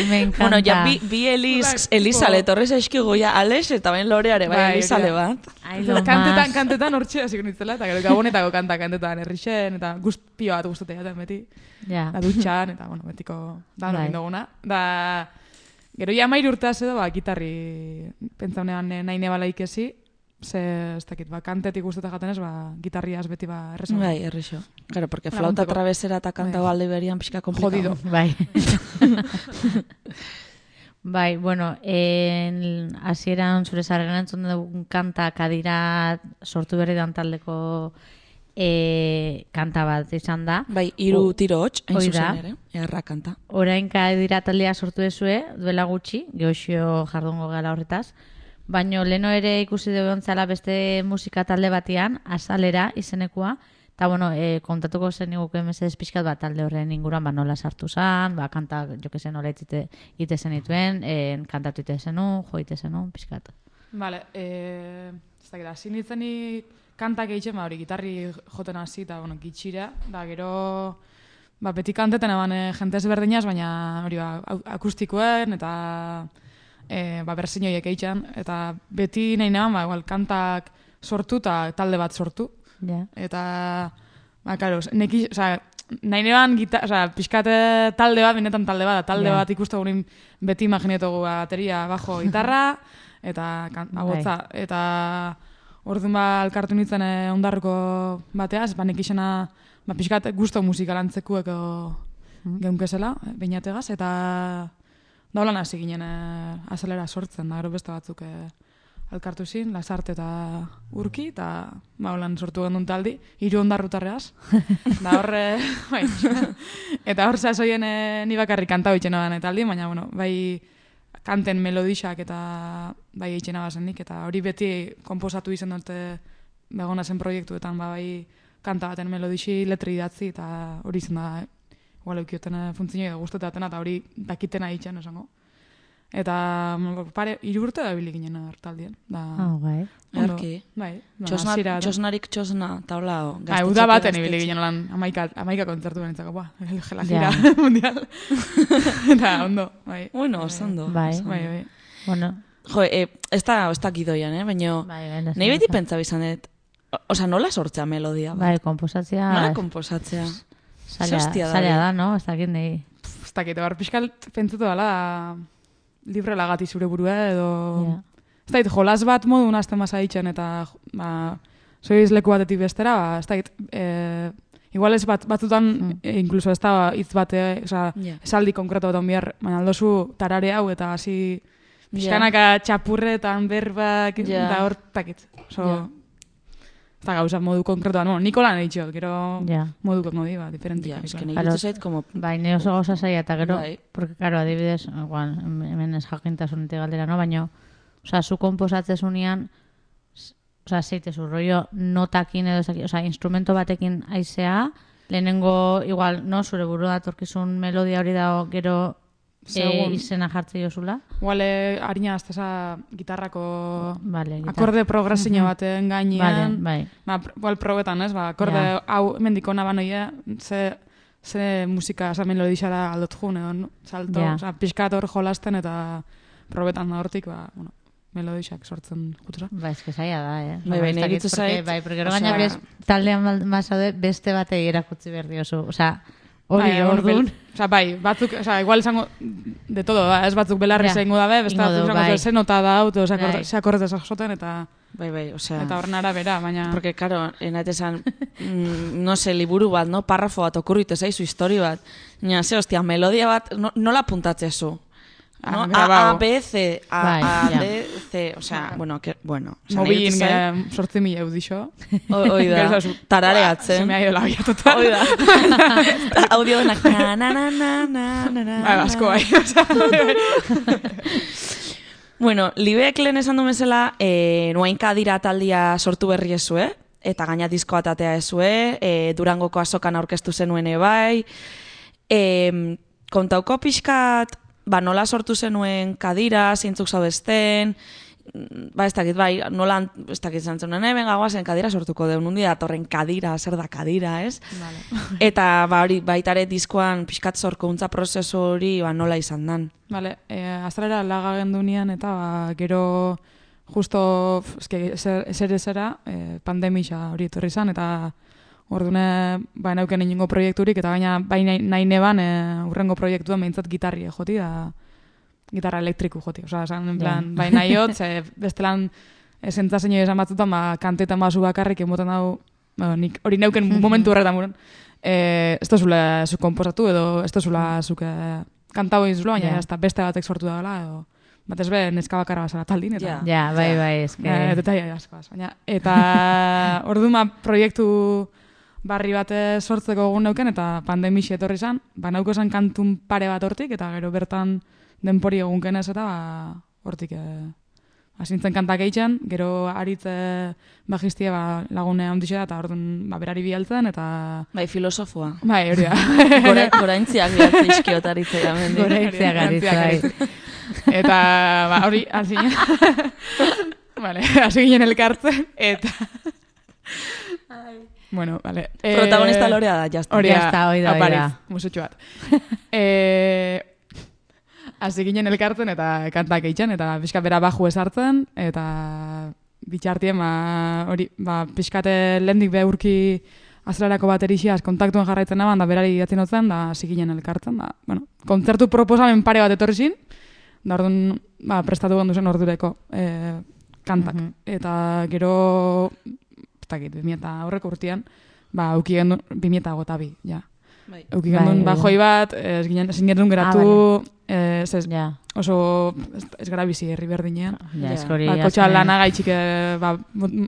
me encanta. Bueno, ja bi, bi Elis, Bai, Elisale, jo. torrez eskigu ja Alex eta ben Loreare, bai, Bai, bat. Ai, Tomás. kantetan, kantetan hortxe hasiko nintzela, eta gero gabonetako kanta kantetan herrixen, eta guzt pio bat guztote jaten beti. Ja. Da dutxan, eta bueno, betiko da Bai. duguna. Da, gero ja mairu urteaz edo, ba, gitarri pentsaunean eh, nahi nebala ikesi, ze, ez dakit, ba, kantetik guztota jaten ez, ba, gitarriaz beti ba, errezo. Bai, errixo. Claro, porque Laguntzeko. flauta travesera eta kanta Bai. balde berian pixka komplikado. Jodido. Bai. bai, bueno, en, hasieran zure zarren entzun dugun kanta kadira sortu berri dan taldeko e, kanta bat izan da. Bai, iru O- tiro hotx, hain zuzen ere, erra kanta. Orain kadira taldea sortu ezue, duela gutxi, geoxio jardungo gala horretaz. Baino leno ere ikusi dugu ontzala beste musika talde batean, azalera izenekua, eta bueno, e, kontatuko zen niguke mesedez pixkat bat talde horren inguruan, ba nola sartu zan, ba kanta, jo que se nola itzite, ite zenituen, e, kantatu ite zenu, jo ite zenu, pixkat. Vale, eh, ez dakit, hasi nintzenik kantak egiten, ba, hori gitarri joten hasi, eta, bueno, gitxira, da, gero, ba, beti kanteten eban e, jente ezberdinaz, baina hori ba, akustikoen, eta e, ba, berzinioiek egiten, eta beti nahi neban, ba, igual, kantak sortu eta talde bat sortu, Ja. eta, ba, karo, neki, oza, nahi neban, gita, oza, pixkate talde bat, benetan talde bat, talde Ja. bat ikustu gurin beti imaginatugu bateria, bajo, gitarra, eta kan, Bai. agotza, eta orduan ba, elkartu nintzen eh, ondarruko bateaz, ba, nek izena, ba, pixkat gusto musika lantzekueko Mhm. geunkezela, beinategaz, eta da holan hasi ginen eh, azalera sortzen, da, gero beste batzuk eh, elkartu zin, lasarte eta urki, eta holan sortu gendun taldi, hiru ondarrutarreaz. da horre, bai, eta hor sasoien eh, ni bakarrik kanta nodan taldi, baina, bueno, bai kanten melodixak eta bai eitzen abazenik, eta hori beti konposatu izan dute begona zen proiektuetan, ba, bai kanta baten melodixi letri idatzi, eta hori izan da, igual eukioten funtzio edo gustotatena, eta hori dakitena eitzen esango. Eta mm, pare, hiru urte da bili ginen hor taldien. Da, Ah, bai. ondo, Erki. Bai, ba, Txosna, txosnarik txosna, taulao. Ah, uda baten ibili ginen lan, amaika, amaika kontzertu benetzako, ba, la gira Ja. mundial. Eta, ondo, bai. Bueno, oso ondo. Bai. oso ondo. Bai, bai. Bueno, Jo, eh, ez da, ez da gidoian, eh? Baina, bai, bai, nahi beti pentsa izan dut, o- Osa, nola sortzea melodia? bat? Bai, komposatzea Nola komposatzea? Ze hostia da no? Ez dakit nahi. Ez dakit, bar, pixkal pentsatu dela libre lagati zure burua edo... Ez dakit, jolas bat modu nazten basa ditzen eta ba, soiz leku batetik bestera, ba, ez dakit, e, igual ez bat, batzutan, e, incluso ez da hitz bate, oza, Ja. esaldi konkreto bat on behar, baina aldozu tarare hau eta hasi pixkanaka txapurretan berbak, Ja. da hor, takit. So, Ja. Ez da gauza modu konkretoa, no, Nikola nahi txot, gero Ja. moduko modi, ba, diferentik. Ja, eske Claro. zait, como... Bai, ne oso gauza zaila eta gero, Bai. porque, claro, adibidez, igual, hemen ez jakintasunetik galdera, no? Baina, osea, zu komposatzezunean, osea, zeitezu, rollo notakin edo, osea, instrumento batekin aizea, lehenengo, igual, no, zure buru datorkizun melodia hori da gero e, izena jartze jozula. Igual, eh, harina azteza gitarrako Vale, gitar- akorde progresio Mhm. baten Vale, gainean. bai. Ba, igual probetan, ez? Ba, akorde Ja. hau mendiko naban oie, ze, ze musika, oza, melodixara aldot jun, edo, no? salto, Ja. oza, pixkat hor jolasten eta probetan da hortik, ba, bueno, melodixak sortzen jutura. Ba, eske zaila da, eh? Bai, bai, Ez porque- zait, Bai, porque gero gaina bez, taldean bazaude beste batei erakutsi behar diozu. Osea, hori Bai, hor orduan. bel- Osa, bai, batzuk, osa, igual izango, de todo, da, ez batzuk belarri Ja, izango dabe, beste ingo batzuk izango bai. ze nota da, auto, ze akorde- Bai. akordez jasoten, eta, Bai, bai, osea... eta horren arabera, baina... Porque, claro, enait esan, mm, no sé, liburu bat, no? Parrafo bat, okurritu zaizu, histori bat. Baina, ze, hostia, melodia bat, no, nola puntatzezu? No? Ah, A, grabau. A, B, C, A, Bai, A. D, C, osea, bueno, que, bueno. nahi dut zait, gara sortzi mila eudixo. o- Oi da, Gero zazu, Se tarareatzen. me ha ido la olla total. Da. Audio denak, na, na, na, na, na, na, na, Bai, asko bai. Bueno, Libek lehen esan du bezala, e, nuainka dira taldia sortu berri ezue, eta gaina disko atatea ezue, e, Durangoko azokan aurkeztu zenuen bai, e, kontauko pixkat, ba, nola sortu zenuen kadira, zeintzuk zaudesten, mm, ba, ez dakit, bai, nola, ez dakit zantzen, nene, benga, guazen kadira sortuko deun, undi datorren kadira, zer da kadira, ez? Eta, ba, hori, baitare diskoan pixkat zorkuntza prozesu hori, ba, nola izan dan. Vale, eh, azalera laga gendunean eta ba, gero justo eske, ezer, ezer ezera eh, pandemia hori etorri izan eta ordune ba nauken inongo proiekturik eta gaina bai nahi, nahi neban eh, urrengo proiektuan behintzat gitarri joti da gitarra elektriku joti. Osea, esan en plan, bai nahiot, ze bestelan esentza zein esan batzutan, ba, kantetan basu bakarrik emoten dau, ba, nik hori neuken momentu horretan buren, eh, ez tozula zu komposatu edo ez tozula zuk eh, kantau izula, baina Ja. yeah. beste batek sortu da dela, edo batez be neska bakarra bazara taldin, eta... Ja. Ja, bai, bai, eske. Eh, detaia askoaz, baina eta orduan ba, proiektu barri bat sortzeko egun neuken eta pandemixi etorri izan, ba nauko esan kantun pare bat hortik eta gero bertan denpori egunken ez eta ba, hortik eh, asintzen kantak eitzen, gero aritze bajistia ba, lagune handixe da eta orduan ba, berari bialtzen eta Bai, filosofoa. bai, hori da. Gora, goraintziak bihatze iskiotaritza gamendi. Goraitzeak garitza, bai. Eta, ba, hori, hasi ginen. vale, hasi ginen elkartzen, eta... bueno, vale. eh, Protagonista lorea da, jazta. Hori Ya está, hori da, hori da. musutxo bat. eh, hasi ginen elkartzen eta kantak eitzen, eta pixka bera baju esartzen, eta bitxartien, ba, hori, ba, pixkate lehendik beurki azelarako baterixiaz kontaktuan jarraitzen naban, da berari idatzen hotzen, da hasi ginen elkartzen, da, bueno, kontzertu proposamen pare bat etorri zin, da orduan, ba, prestatu gendu zen ordureko eh, kantak. Mhm. Eta gero, dakit, 2000 aurreko urtean, ba, auki gendun, 2000 gota bi, ja. Bai. Auki Bai, gendun bai, bajoi bat, ez ginen, ezin genuen geratu, eh, ez, ez, Ja, oso, ez, ez gara bizi herri berdinean. ja, Ja. eske hori. Ba, kotxa lana gaitxik, eh, ba,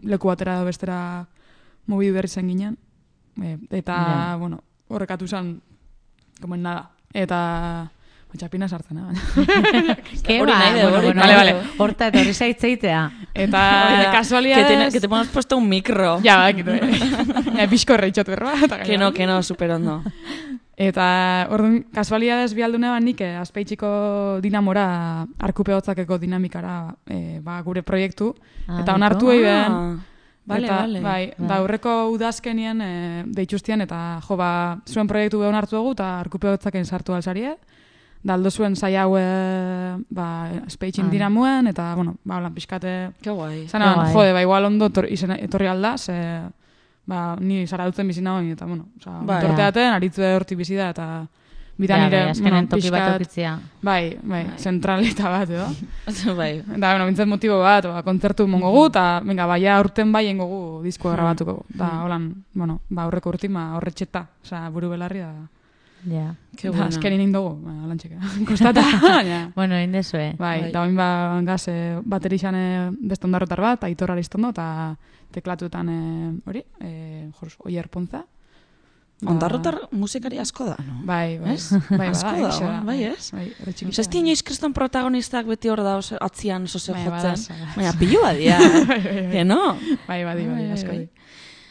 leku batera bestera mobidu berri zen ginen. Eh, eta, Ja. bueno, horrekatu zen, como en nada. Eta, txapina sartzen, eh? Ke Hori ba, nahi de, bueno, bueno, nahi de. Horta eta hori zaitzeitea. Eta, Que, te, kasualidades... que te pones puesto un micro. Ja, bakit, eh? ja, bizko erreitxotu erba. eta Que no, que no, super ondo. Eta, orduan, kasualidades bialdune ban nik, eh, azpeitxiko dinamora arkupe hotzakeko dinamikara eh, ba, gure proiektu. Ah, eta onartu egin Ah, Vale, eta, vale. Bai, Bai. da aurreko udazkenien e, deituztien eta jo ba, zuen proiektu behon hartu dugu eta arkupe hotzaken sartu alzarie. Aldo zuen zai hau e, ba, speitxin Ah. dinamuen eta, bueno, ba, holan pixkate... Ke guai. Zana, guai. jode, ba, igual ondo tor, izena, etorri alda, ze, ba, ni zara dutzen bizi nagoen, eta, bueno, oza, Bai. torteaten, aritzu hortik bizi da, eta Bitan Ja, nire, bai, azkenen toki bat pixkat- eukitzea. Bai, bai, zentralita bat, edo. bai. Da, bueno, bintzat motibo bat, ba, kontzertu mongo gu, eta, venga, baia urten bai ingo gu diskoa grabatuko. Da, holan, bueno, ba, horreko urtima horretxeta, osea, buru belarri da. Ja. Ke Da, buena. azkenin indogu, ba, holan txeka. Kostata, baina. Bueno, indezue. Bai, Bai. da oin ba, gaz, e, baterixan e, beste ondarrotar bat, aitor aristondo, eta teklatuetan e, hori, e, jos, oier ponza. Da- Ondarrotar musikari asko da, no? Bai, bai. Ez? Bai, Asko da, da, bai, ez? Bai, ere txiki. Ez inoiz kriston protagonistak beti hor da oso- atzian sose Bai, jotzen. badaz. Baina pilua dia, que no? Bai, bai, bai, Bai, asko bai. di.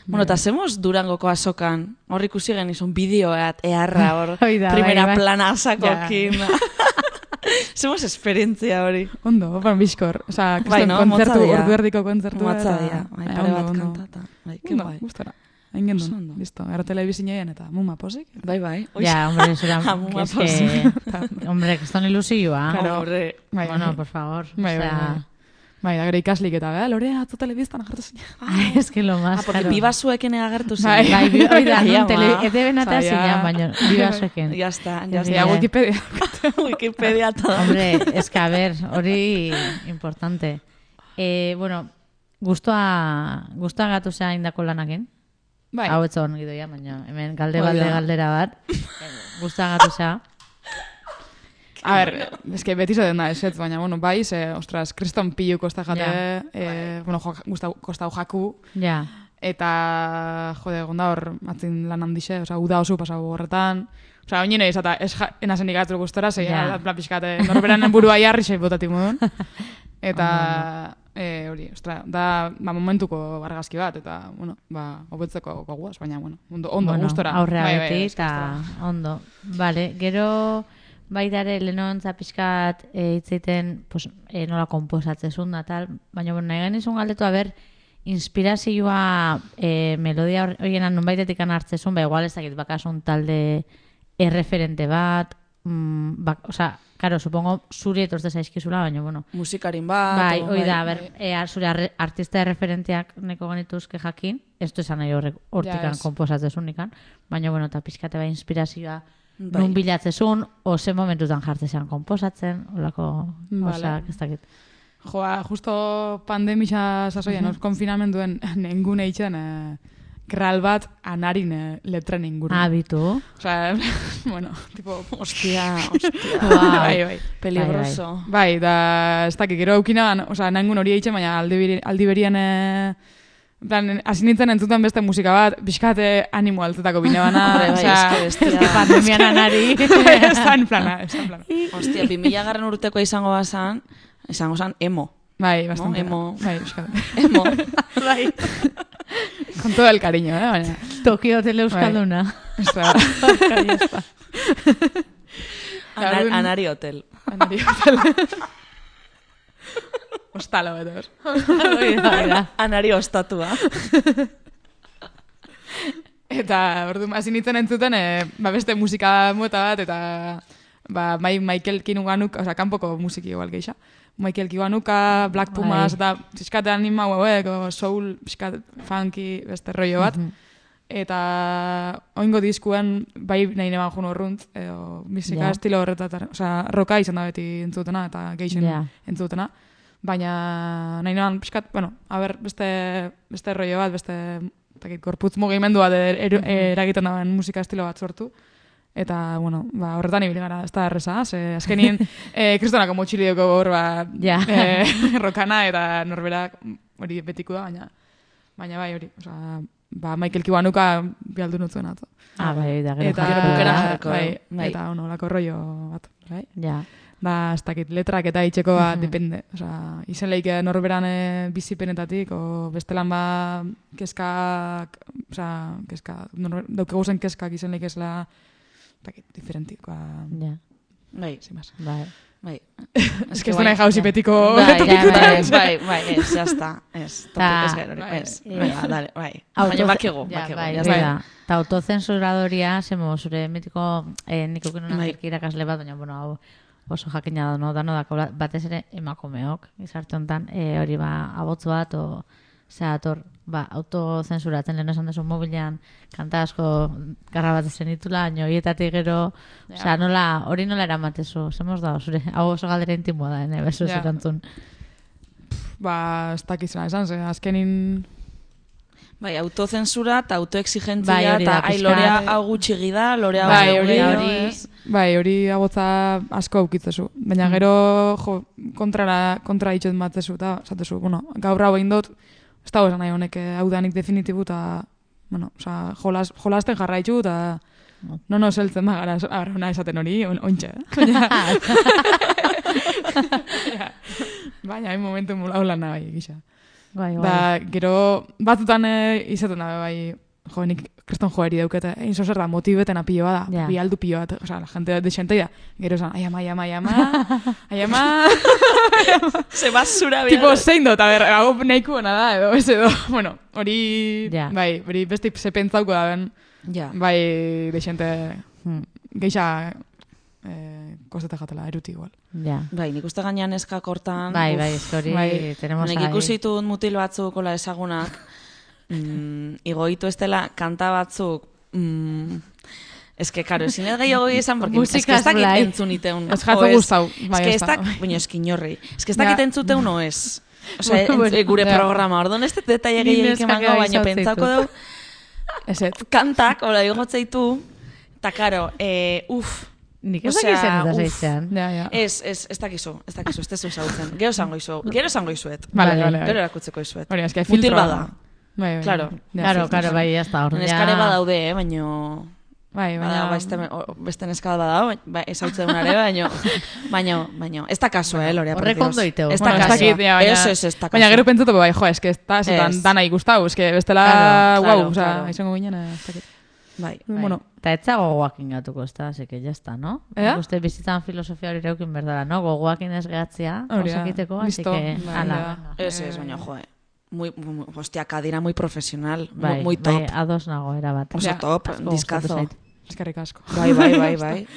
Bueno, eta zemos Durangoko azokan, hor ikusi genizun bideoat, eharra hor, Hoi da, primera bai, bai. plana asakokin. Zemos esperientzia hori. Ondo, ban bizkor. Osa, Bai, kriston no? kontzertu, ordu erdiko kontzertu. Matza dia, bai, pare bat kantata. Bai, ke Ondo, bai. gustora. Hain gendun, ondo. listo. Gara telebizinean eta muma posik. Bai, bai. Oiz. Ja, hombre, zura, Amuma es que, hombre, kriston ilusioa. Claro, hombre. Bai, Bueno, bai. por favor. Bai, bai, Osea, bai. Bai, da gero ikaslik eta, beh, lorea, atzo telebiztan agertu zen. Ai, es que lo más, Ah, porque claro. bibasueken agertu. Bai. Bai, bi, hoi da, ama. tele, ete ja. zinean, baina, bibasuekin. Ya está, ya está. Wikipedia. Wikipedia eta... Hombre, es que a ver, hori importante. Eh, bueno, gustoa, gustoa gatu zea indako lanakin. Bai, Hau etzon gidoia, baina hemen galde da. galdera bat. Eh, Gustoa gatu zea. A ber, eske beti zaten da, ez, baina, bueno, bai, ze, ostras, kriston pilu kosta jate, Ja. eh, bueno, jo, gustau, kostau jaku, Ja, eta, jode, gonda hor, atzin lan handixe, oza, uda oso pasau horretan, Osa, oinene izata, ez ja, enazen ikatu gustora, ze, Ja. ja. plan pixkate, norberan burua jarri sei botati modun. Eta, eh, hori, ostra, da, ba, momentuko argazki bat, eta, bueno, ba, hobetzeko goguaz, baina, bueno, ondo, ondo bueno, gustora. aurrea Bai, bai, eta ondo. Vale, gero baitare lehenontza pixkat e, hitzeiten pues, e, nola komposatzezun da tal, baina bueno, nahi genizun galdetu, a ber, inspirazioa e, melodia hor- horienan nunbaitetik hartzezun, ba, igual ez dakit bakasun talde erreferente bat, mm, bak, oza, karo, supongo zuri etortze zaizkizula, baina, bueno, Musikarin bat. Bai, o, hoi da, ber, e, zure artista referenteak neko genituzke jakin, ez du esan nahi horrek hortikan ez. komposatzezun ikan, baina, bueno, eta pixkate bai inspirazioa Bai. nun bilatzezun, o ze momentutan jartzean komposatzen, olako, osea, ez dakit. Joa, justo pandemia sasoian, uh konfinamenduen nengune itxen, eh, kral bat anarin eh, letren inguru. Abitu. Osea, bueno, tipo, Ostia, ostia. Wow. bai, bai. Peligroso. Bai, da, ez dakik, gero eukina, osea, nengun hori eitzen, baina aldi, beri- aldi eh, plan, hasi nintzen entzuten beste musika bat, pixkate animo altetako bine bana, Bai, bai, eske bestia. Pandemian anari. da en plana, en plana. Ostia, 2000 garren urteko izango bazan, izango zan emo. Bai, bastante. emo. Bai, pixkate. Emo. bai. Con todo el cariño, eh, baina. Tokio Hotel Euskalduna. Orduan- anari hotel. anari hotel. Ostalo, da. Anari ostatua. Eta, ordu, hasi nintzen entzuten, e, ba, beste musika mota bat, eta ba, mai, Michael Kinuganuk, oza, kanpoko musiki igual geixa. Michael Kinuganuka, Black Pumas, Bai. eta pixkate anima hauek, soul, pixkat funky, beste rollo bat. Eta oingo diskuen, bai nahi neban jun horruntz, edo, musika Ja. estilo horretat, oza, roka izan da beti entzutena, eta geixen Ja. entzutena. Baina nahi neban, pixkat, bueno, a ber, beste, beste rollo bat, beste, takit, gorputz mugimendu bat er, er, eragiten dauen musika estilo bat sortu. Eta, bueno, ba, horretan ibili gara, ez da erreza, ze azkenien e, kristonako motxilioko hor, ba, Ja. e, rokana eta norberak hori betiko da, baina, baina bai hori, osea, ba, Michael Kiwanuka bialdu nutzuen ato. Ah, bai, da, gero Eta, bukera bai, bai. eta, ono, lako rollo bat, bai? Ja. Da, ez dakit, letrak eta itxeko bat, Mhm. depende. Osea, izen leike norberan e, bizipenetatik, o bestelan ba, keskak, osea, keskak, nor, daukegu zen keskak izen leike esela, ez dakit, diferentikoa, Ja. Bai, sin más. Bai. bai. Ez que ez da nahi jauzi betiko Bai, topikutan. bai, bai, bai, ez, ya está. Ez, Ta- topi, ez gero, bai, ez. eh, dale, bai. Auto- Baina bakego, bai, ya hori está. da. Ta autozensuradoria, zemo, zure mitiko, eh, nik ukin Bai. irakasle bat, baina, bueno, hau oso jakina da, no, dano dako, batez ere emakumeok, izarte honetan, eh, hori ba, abotz bat, o, zera, ator, ba, autozensuratzen lehen esan dezu mobilean kanta asko garrabatzen zenitula, baina horietatik gero, osea, nola, hori nola eramatezu, zemos da, zure, hau oso galdera intimoa da, ene, bezu Ja. erantzun. Ba, ez dakizena esan, ze, azkenin... Bai, autozensura eta autoexigentzia Bai, eta da, ai, lorea hau gutxi gida, lorea Bai, hori, hori-? Bai, hori agotza asko aukitzezu. Baina gero, jo, kontrara, kontra ditxot matzezu, eta, esatezu, bueno, gaur hau egin dut, ez dago esan nahi honek, eh, hau danik definitibu, eta, bueno, oza, jolas, jolasten jarraitzu, eta, no, no, zeltzen ba, gara, ara, ona esaten hori, on, ontxe, eh? Baina, baina, hain momentu mula hola bai. Bai. Da, gero, batzutan eh, izaten da, bai, jo, nik kriston joeri daukete, egin zo zer da, motibeten apio bada, Ja. bi aldu pio bat, oza, la gente de xenteia, gero esan, ai ama, ai ama, ai ama, ai ama, Se basura tipo, zein dut, a ber, hau nahiko ona da, edo, ez edo, bueno, hori, Ja. bai, hori beste ze pentsauko da ben, Ja. bai, de xente, Hmm, geixa, eh, kostete jatela, eruti igual. ja. Bai, nik uste gainean eskak hortan. Bai, uf, bai, hori bai. tenemos Nik ahí. ikusi ditut mutil batzuk ola ezagunak, mm, igoitu ez dela kanta batzuk, mm, Ez que, karo, ezin ez gehiago esan, porque ez que ez dakit blai. entzun iteun. Ez jatzu o gustau, Ez bai, que ez ez da. dak, baina ez kinorri. Ez que ez dakit entzuteun o ez. Osea, Bueno, entz- gure ja. programa, orduan ez dut detaile Ni gehiagik neskak emango, bai baina pentsako dugu, Ez ez. kantak, ora igotzeitu, eta karo, eh, uf, Nik ez Osea, dakit zen eta uf. zeitzean. Ja, ja. Ez, ez, ez dakizu, ez dakizu, ez tezu ezagutzen. Gero esango izu, gero esango izuet. Vale, Vale. vale, vale. Gero erakutzeko izuet. Hori, Mutil filtroa bada. Bai, bai. Claro. Claro, claro, bai, ez da. Orduan Neskare badaude, eh, baino... Bai, Baina, baina... beste, neskal badao, ba, ezautzen dunare, baino, baino, baino, ez da kaso, eh, Lorea, por horrek ondo iteu. Ez da Bueno, ez Ez, ez, ez da kaso. baina gero pentsatu, bai, jo, eske ez da, zetan Ez. dana ikustau, eske bestela, Claro, claro, wow, oza, claro. izango ginen, ez dakit. Bai. Bai. Bueno, Eta ez zago gogoakin gatuko, ez da, ya está, no? Ea? Uste bizitzan filosofia hori reukin berdara, no? Gogoakin ez gehatzea, osakiteko, así que, bai, ala. Ez, ez, baina, jo, eh. Muy, muy, hostia, kadira muy profesional, Bai, muy, muy top. bai, ados nago, erabat. Oso top, asko diskazo. eskerrik asko. Bai, bai, bai, bai.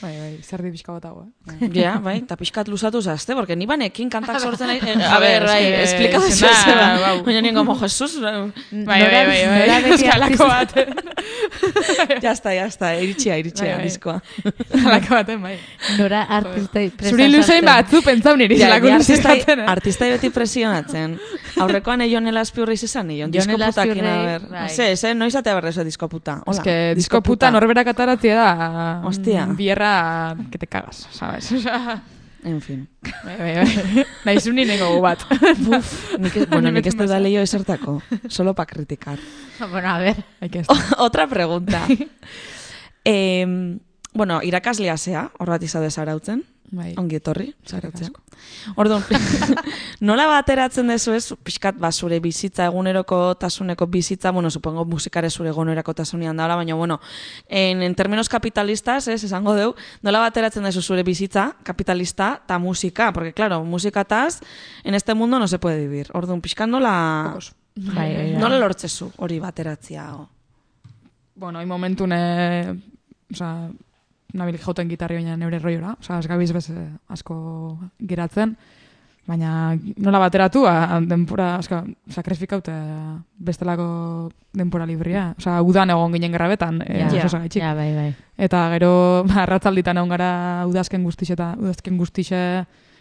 Bai, bai, zer di pixka bat hau, eh? Ja, bai, eta pixkat luzatu zazte, porque ni banekin kantak sortzen nahi... Eh, A ver, ber, bai, esplikatu zuzera. Baina nien como, Jesus, Bai, bai, bai, bai, nora bai, beti eskalako artista- bat. jazta, jazta, iritsia, iritsia, Bai, bai. diskoa. Eskalako baten, bai. Nora artistei presa Zuri luzein batzu pentsau niri Ja, zelako luzein artistai, eh? artistai beti presionatzen. Aurrekoan eion elaspiurri izan nion, Jon disko putakin, a Elazpiurrei, ber. bai. Ze, ze, noiz atea berrezo disko puta. Hola, Es que disko puta norberak ataratzea da... Hostia. Bierra que te cagas, sabes? En fin. bai, bai, bai. Naizu ni nengo bat. Nik, ez- bueno, nik ez da leio esertako. Solo pa criticar. Bueno, a ver. Hay que Otra pregunta. eh, bueno, irakaslea zea, hor bat izade zarautzen. Bai. Ongi etorri, asko. Orduan, nola bateratzen dezu ez, pixkat ba, zure bizitza, eguneroko tasuneko bizitza, bueno, supongo musikare zure eguneroko tasunian daula, baina, bueno, en, en términos kapitalistas, ez, esango deu, nola bateratzen dezu zure bizitza, kapitalista, eta musika, porque, claro, musikataz, en este mundo no se puede vivir. Orduan, pixkat nola, Bai, bai, bai. nola lortzezu hori bateratzea, o? Bueno, hai momentun, eh, oza, nabil jauten gitarri baina neure roiora, oza, ez gabiz bez asko geratzen, baina nola bateratu, a, denpora, oza, sakrifikaut eh, bestelako denpora libria. Oza, udan egon ginen grabetan, eh, Ja, oso gaitxik. ja, bai, bai. Eta gero, ba, arratzalditan egon gara udazken guztixe eta udazken guztixe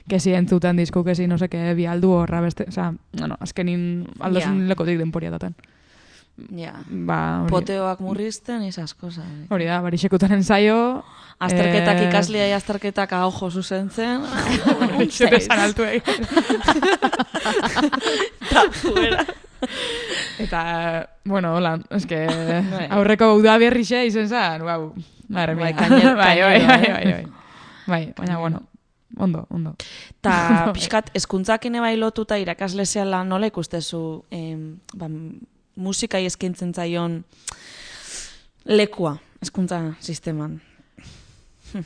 kesi entzuten disko, kesi no seke, bi aldu horra beste, oza, bueno, azkenin aldosun Ja. lekotik denporia daten. Ja. Ba, hori, Poteoak murrizten, esas cosas. hori da, barixekuten ensaio, Azterketak Eh, ikaslea y azterketak ahojo zuzentzen. Zure esan altu egin. Eta, bueno, hola, eske, aurreko uda berrixe izen zen, guau, madre. Bai, kainer- bai, bai, bai, eh? bai, bai. Bai, baina, bueno, ondo, ondo. Ta pixkat, eskuntzakin ebai lotuta irakasle zehala nola ikustezu em, ba, musikai eskaintzen zaion lekua eskuntza sisteman.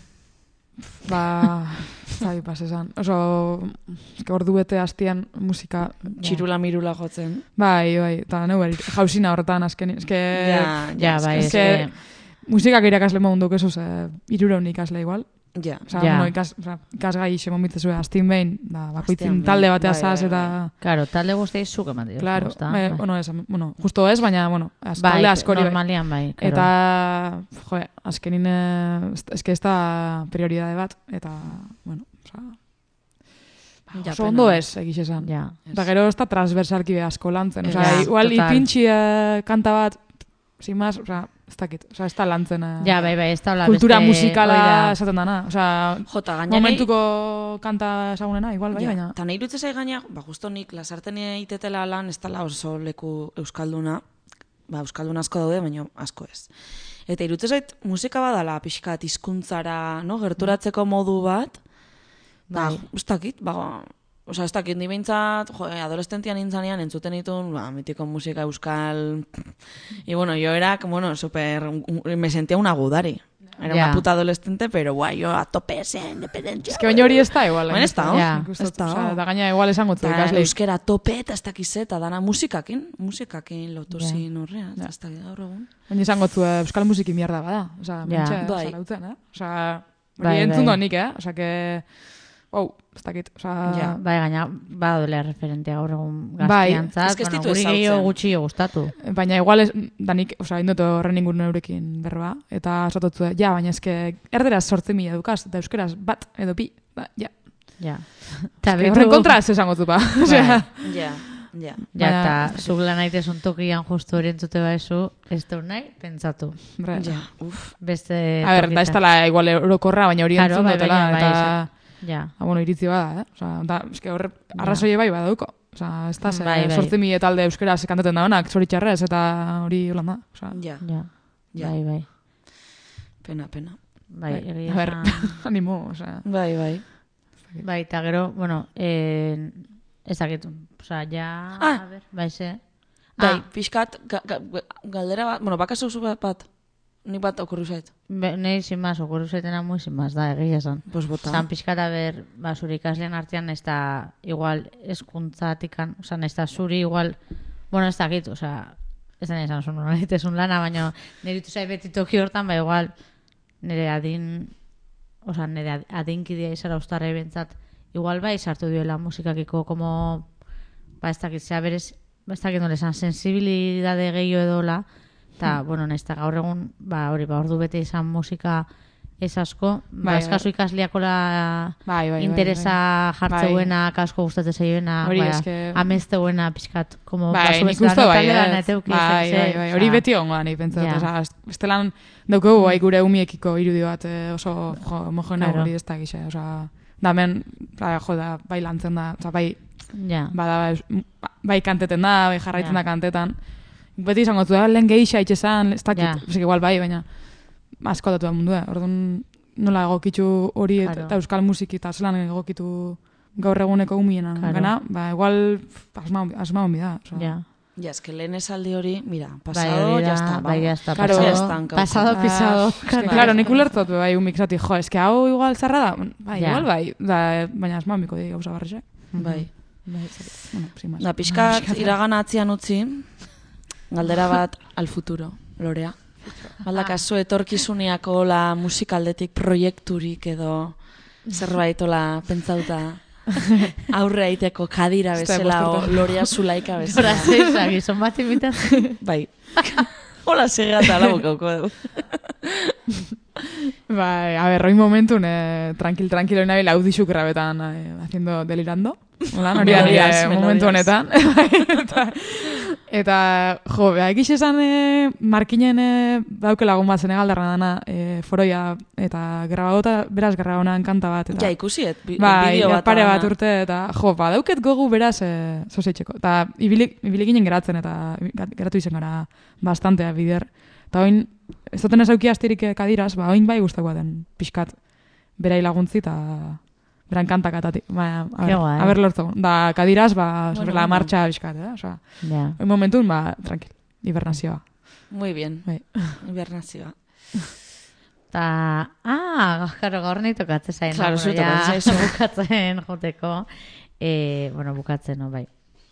Ba, zai, pas esan. Oso, ordu bete hastian musika, Txirula mirula jotzen. bai, bai, eta neu berit, jausina horretan azken, eske, Ja, Ja, bai, eske, eske... musikak irakasle modun duk esuz, eh, irureun ikasle igual. Ja. Osa, Ja. bueno, ikas, osa, ikasgai xe momitzezu astin behin, da, bakoitzin Astean talde batea bai, zaz, bai, eta... Claro, talde guztiai zuk eman dira. Claro, bai, bueno, ez, bueno, justo ez, baina, bueno, az, bai, talde askori bai. normalian bai. claro. Eta, jo, azkenin, eh, ez- eske ez da prioridade bat, eta, bueno, oza, Ja, oso ondo ez, egiz esan. Ja. Eta gero ez da transversalki asko lantzen. Osa, Ja, igual ipintxi eh, kanta bat, sin más, osa, ez dakit, osa, ez da lantzen. eh, Ja, bai, bai, ez da hola kultura beste- musikala da. esaten dana. Osa, Jota, gaina momentuko kanta ezagunena, igual, bai, Ja, baina... Eta nahi dut zai gaina, ba, justo nik lasarten itetela lan, ez dela oso leku euskalduna, ba, euskaldun asko daude, baina asko ez. Eta irutzen zait, musika badala pixkat hizkuntzara, no, gerturatzeko modu bat, ba, Bai. ez dakit, ba, Osa, ez dakit, ni behintzat, jo, eh, adolescentian nintzanean entzuten ditun, ba, mitiko musika euskal... Y bueno, yo era, como, bueno, super... Me sentía una gudari. Era Ja. una puta adolescente, pero guai, yo a tope ese, independentzia. Ez que baina hori ez da, igual. Baina ez da, uste ez da. osea, Da gaina igual esango zu euskera tope eta ez dakiz eta dana musikakin, musikakin lotu Ja. zin horrean, ez dakit gaur egun. Baina esango zu, eh, euskal musiki mierda bada. Osa, Ja. mentxe, Bai. zarautzen, eh? Osa, hori Bai, entzun bai. nik, eh? Osa, que... Wow, ez dakit. Osa, Ja. Bai, gaina, badolea referentea gaur egun Bai, gaztiantzat. ez que ez bueno, guri gehiago gutxi gustatu. Baina igual ez, danik, osa, indot horren ingun eurekin berba, eta esatotzu, ja, baina eske erderaz sortzen mila dukaz, eta euskeraz bat edo bi, ba, ja. Ja. Ta Eske Horren kontra ez esango zu, ba. Osea, Ja, ja. Ja, Baina- eta zuk lan aitesun tokian justu hori entzute baizu, ez du nahi, pentsatu. Ja, uf. Beste A ber, da ez dela igual orokorra, baina hori Claro, entzun bai, dutela, bai, eta... Ja, Ah, bueno, iritzi bada, eh? Osa, da, eske horre, arrazoie bai badauko. Osa, ez da, ze, Bai, bai. sortzi mila talde euskeraz kantaten daunak, zoritxarrez, eta hori holan da. Osa, Ja, ja. Ja. Bai, bai. pena, pena. Bai, Bai, egia a ber. esan. animo, osa. Bai, bai. Bai, eta gero, bueno, eh, ez dakit, oza, ja, Ah. a ber, bai, ze. Bai, Ah, pixkat, ga, ga, galdera bat, bueno, bakazu zu bat, nik bat okurru zait. be, nahi sin más, okuru zaitena muy sin más, da, egia esan. Pues bota. Zan pixkat, a ber, ba, zure ikasleen artean ez da, igual, eskuntzatikan, oza, ez da zuri, igual, bueno, ez dakit, oza, ez da esan zuen, nahi tezun lana, baina nire ditu zai beti toki hortan, ba, igual, nire adin, oza, nire ad- adinkidea izara ustarra bentzat, igual bai sartu duela musikakiko, como, ba, ez dakit, zea berez, ba, ez dakit nola esan, sensibilidade gehiago edola, eta, bueno, nahiz gaur egun, ba, hori, ba, ordu bete izan musika ez asko, ba, Bai, ez kasu ikasliakola Bai, bai, bai, interesa jartzeuena, kasko gustatzen zaioena, Hori, ba, eske- amezteuena pixkat, como Bai, kasu bezala, bai, eteuki, bai, ze- bai, bai, hori beti ongoa nahi pentsat. Ja. Osa, bestelan daukagu bai gure umiekiko irudi bat eh, oso jo, homogeno Claro. hori ez da gisa. Osa, da hemen, ba, jo, da, bai lantzen da, osa, bai, Ja, bada, eus- bai kanteten da, bai jarraitzen Ja. da kantetan. Beti izango zu, "Ah, lehen gehixa itxesan, ez dakit, yeah. igual bai, baina asko datu da mundua. Orduan, nola egokitu hori eta, Claro. eta euskal musiki eta zelan egokitu gaur eguneko umienan. Claro. Gana, ba, igual, asma, asma onbi da. Osa. ja. Ja, es que lehen esaldi hori, mira, Bai, pasado, hori ya da, está. bai, ya está, Claro. pasado, Ya están, pasado, Ah, pisado. eske, claro, nik ulertzot bai umik zati, jo, eske hau igual zarra da, bai, Ja. igual bai, da, baina asma onbiko di gauza barrexe. Bai. Bueno, sin más. Da, pixkat, iragana atzian utzi, galdera bat al futuro, lorea. Balda, kasu etorkizuniako la musikaldetik proiekturik edo zerbait ola pentsauta aurre aiteko kadira bezala o lorea zulaika Hora bezala. zeisa, gizon bat imitatzen. Bai. Hola, segata, ala bokauko dugu. Bai, a ver, hoy momentun, eh, tranquil, tranquilo, nabil, audixuk grabetan eh, haciendo delirando. Hola, nori eh, momentu honetan. Eta, jo, beha, egiz esan eh, markinen eh, dauke lagun bat Senegaldarra dana eh, foroia eta grabadota, beraz grabadonan kanta bat. Eta, Ja, ikusiet, bi, Bai, bideo bat. pare bat urte, eta jo, ba, dauket gogu beraz e, zozetxeko. Eta ibili, ibili ginen geratzen, eta geratu izen gara bastantea bider. Eta oin, ez duten ez auki astirik kadiraz, ba, oin bai guztakoa den pixkat berai laguntzi, eta beran kantak atati. Ba, a, ber, guai. a ber lortu. Da, kadiraz, ba, Bueno, sobre la bueno. marcha pixkat, eh? Osa, Ja. oin momentun, ba, tranquil, hibernazioa. Muy bien, Bai. hibernazioa. Ta, ah, karo, gaur nahi tokatzen zain. Claro, ja, zaizu. bukatzen joteko. Eh, bueno, bukatzen, no, bai.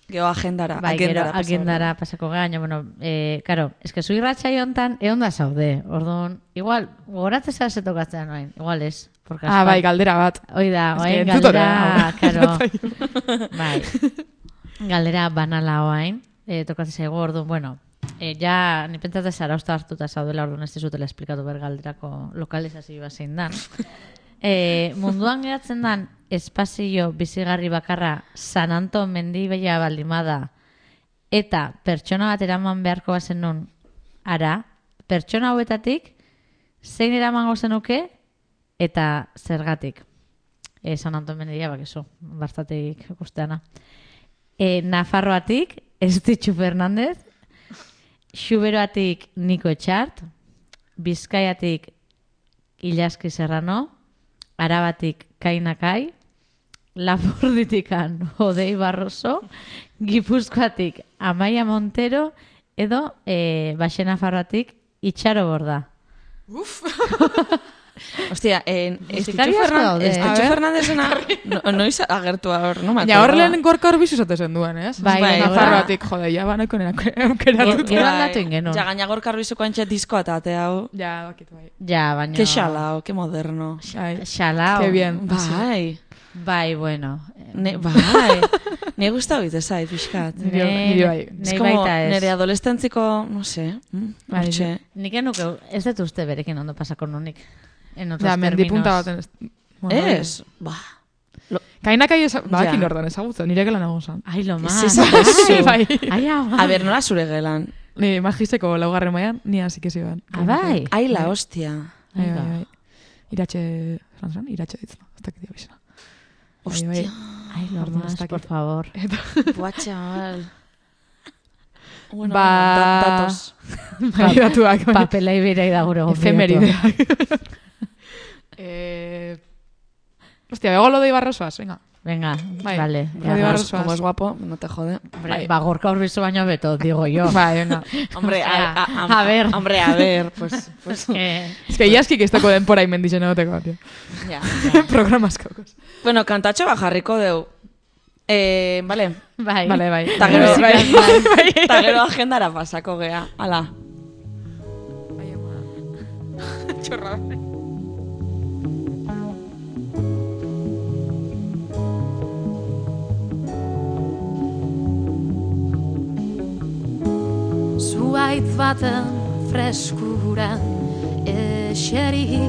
Geo agendara, Bai, gero, agendara. pasako agendara pasako gara, baina, bueno, eh, karo, eske zu irratxa hontan egon da zaude, orduan, igual, gogoratzen zara ze tokatzen noain, igual ez. Porque Ah, bai, galdera bat. Hoi da, oain galdera, karo. bai. Galdera banala oain. E, tokatzen zaigu, orduan, bueno, e, ja, ni pentsatzen zara usta hartuta zaudela, orduan ez dizutela esplikatu ber galderako lokalizazioa zein dan. E, munduan geratzen dan espazio bizigarri bakarra San Anton mendibeia baldimada eta pertsona bat eraman beharko bazen nun ara, pertsona hauetatik zein eramango zenuke eta zergatik. E, San Anton mendia bakizu, bastatik ikusteana. E, Nafarroatik, Estitxu Fernandez, Xuberoatik Niko Etxart, Bizkaiatik Ilaski Serrano, Arabatik Kainakai, Lapurditikan Odei Barroso, Gipuzkoatik Amaia Montero, edo e, Baxe Nafarroatik Itxaro Borda. Hostia, en Musikari Estitxu. Fernandez, A ver. Fernandezena no, noiz agertu hor, no me Ja, hor acuerdo. lehen gorka hor bizu zate zen duen, ez? Bai, Bai, Nafarroatik, jode, ja banako nena aukeratuta. Gero aldatu ingenuen. Ja, gaina gorka arbizuko antxe diskoa eta ate hau. Ja, bakit, bai. Ja, baina... Que xalao, que moderno. Bai. Xalao. Qué bien. Bai, Bai, bueno. ne, bai. Ni gustau bite zait, pixkat. Nire- Ne- bai. Es como nire adolescentziko, no sé, mm, Bai, hortxe. Nik enuke, ez dut uste berekin ondo pasako nunik. En otros Ja, mendi punta términos. baten. ez- Bueno, Ez, ba. Kainakai eza, bakin Ja. ordan ezagutzen, nire gelan egon zan. Ai, lo Ez más. ezaguzu. bai. Ai. A ber, nola zure gelan? Ni magisteko laugarren maian, ni hasi kezi ban. Ah, bai. Ai, la hostia. Bai, Ai, bai, ba. bai. Iratxe, zan zan, iratxe ditzen. Ez dakit bizena. Bai, Hostia. bai. Ai, lo ez más, por favor. Buah, chaval. Bueno, Ba- da- datos. Bai. Papela da gure gonbidatu. Efemerideak. eh, hostia, bego lo de Ibarrosoaz, venga. Venga, Bai. vale. Como es guapo, no te jode. Hombre, ba, gorka urbizu baino beto, digo yo. Bai, venga. Hombre, sea, a, a, a ver. Hombre, a ver, pues, pues Eh, Ez que iaskik ez dako denpora imen dizen egoteko, tío. ya. Programazko. Bueno, kantatxo bat jarriko deu. Eh, vale. bai. Vale, bai. Ta gero, Bai, ta gero agendara pasako gea. Hala. Txorra. Zuaitz baten freskuran eseri.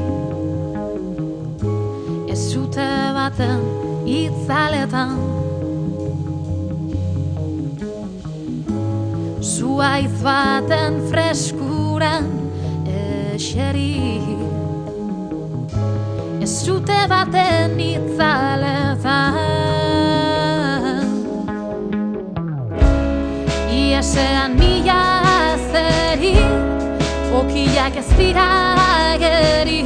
Ez zute baten itzaletan. Zuaitz baten freskuran eseri. Ez zute baten itzaletan. Iesean mila zeri Okiak ez dira geri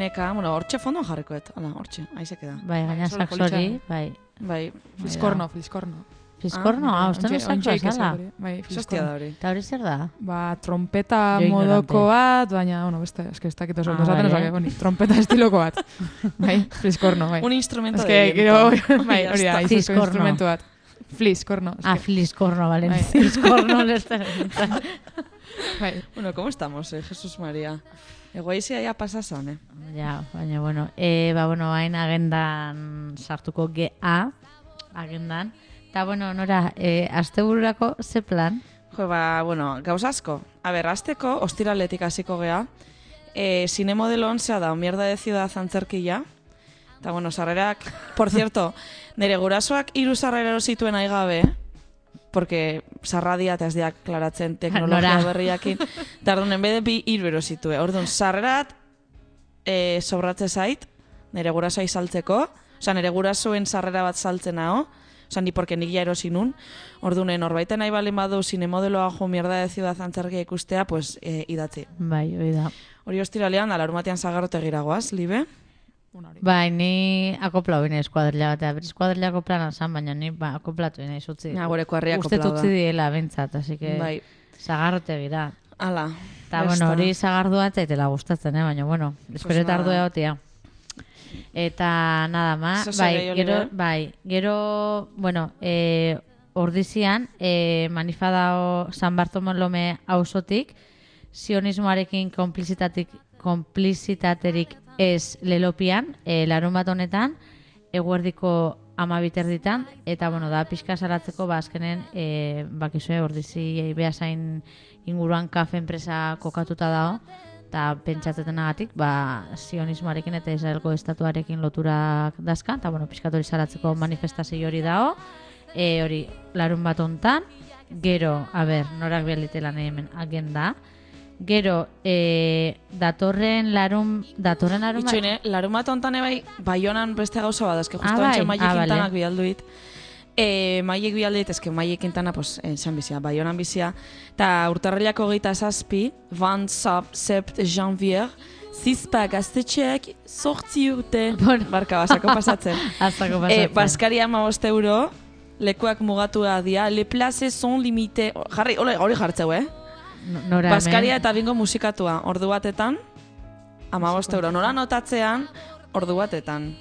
Haieneka, bueno, hortxe fondoan jarrikoet. Hala, hortxe, aizeke da. Bai, gaina saxori, politxa. bai. Bai. Fliskorno, fliskorno. Fiskorno, ah, uste no Ontxe- saksoa ontxe ikasi zala. hori. Bai, Hostia da fiskorno. hori. Eta hori zer da? Ba, trompeta modoko bat, baina, bueno, beste, eske ez dakit oso Ah, esaten, vale. trompeta estiloko bat. bai, fiskorno, bai. Un instrumento Ez de que, viento. gero, bai, hori da, Fiskorno. instrumentu bat. Fliskorno. Ah, fliskorno, bale. Bai. Fliskorno lester. bai. Bueno, ¿cómo estamos, eh, Jesús María? Egoizia ya pasasan, eh? Ja, baina, bueno, e, ba, bueno, hain agendan sartuko GA, agendan. Eta, bueno, nora, e, astebururako ze plan? Jo, ba, bueno, gauz asko. A ber, azteko, ostiraletik hasiko gea. E, zinemodelo onzea da, mierda de ciudad antzerkia. Eta, bueno, sarrerak, por cierto, nire gurasoak hiru sarrera erosituen aigabe, porque sarradia eta ez diak klaratzen teknologia Nora. berriakin. Eta, orduan, enbede bi hiru erositue. Orduan, sarrerat e, sobratze zait, nire gurasoa izaltzeko, Osa, nire gurasoen sarrera bat saltzen nao, Osa, ni porque nik ja erosi nun. Orduan, norbaiten nahi balen badu zinemodeloa jo mierda de ciudad antzerkia ikustea, pues, e, idatzi. Bai, hori da. Hori ostiralean, da, larumatean zagarrote giragoaz, libe? Bai, ni akopla bine eskuadrilla bat, bere eskuadrillako plana zan, baina ni ba, akoplatu nahi zutzi. Ja, gure kuarria Uste akoplatu da. utzi diela bentsat, así que Bai. zagarrote gira. Ala. Eta, bueno, hori zagardua ez zaitela gustatzen, eh? baina, bueno, eskoreta nada. ardu egotia. Eta, nada ma, Zozo bai, gero, bai, gero, bueno, e, ordizian, e, manifadao San Bartolome auzotik, sionismoarekin konplizitatik, konplizitaterik ez lelopian, e, larun bat honetan, eguerdiko ama biterditan, eta, bueno, da pixka salatzeko, ba, azkenen, e, bakizue, ordizi behasain inguruan kafe enpresa kokatuta dago, eta pentsatzetenagatik, ba, sionismoarekin eta Israelko estatuarekin loturak dazka, eta, bueno, pixkat hori salatzeko manifestazio hori dago, e, hori, larun bat hontan, gero, a ber, norak behalitela nahi hemen agenda, gero, e, datorren larun, datorren larun bat- Itxoine, larumat hontan ebai, baionan beste gauza bat, eske justo Ah, bai. maiek Ah, intanak vale. bialduit. E, maiek bialduit, eske maiek intana, pues, esan bizia, baionan bizia. Ta urtarrilako geita zazpi, van sap, sept janvier, zizpa gaztetxeak sortzi urte. Bueno. Barka, basako pasatzen. Aztako e, pasatzen. Baskaria ma euro, lekuak mugatua dia, le places son limite, jarri, hori jartzeu, eh? No- Nora Baskaria eta bingo musikatua, ordu batetan, ama euro. Nola notatzean, ordu batetan.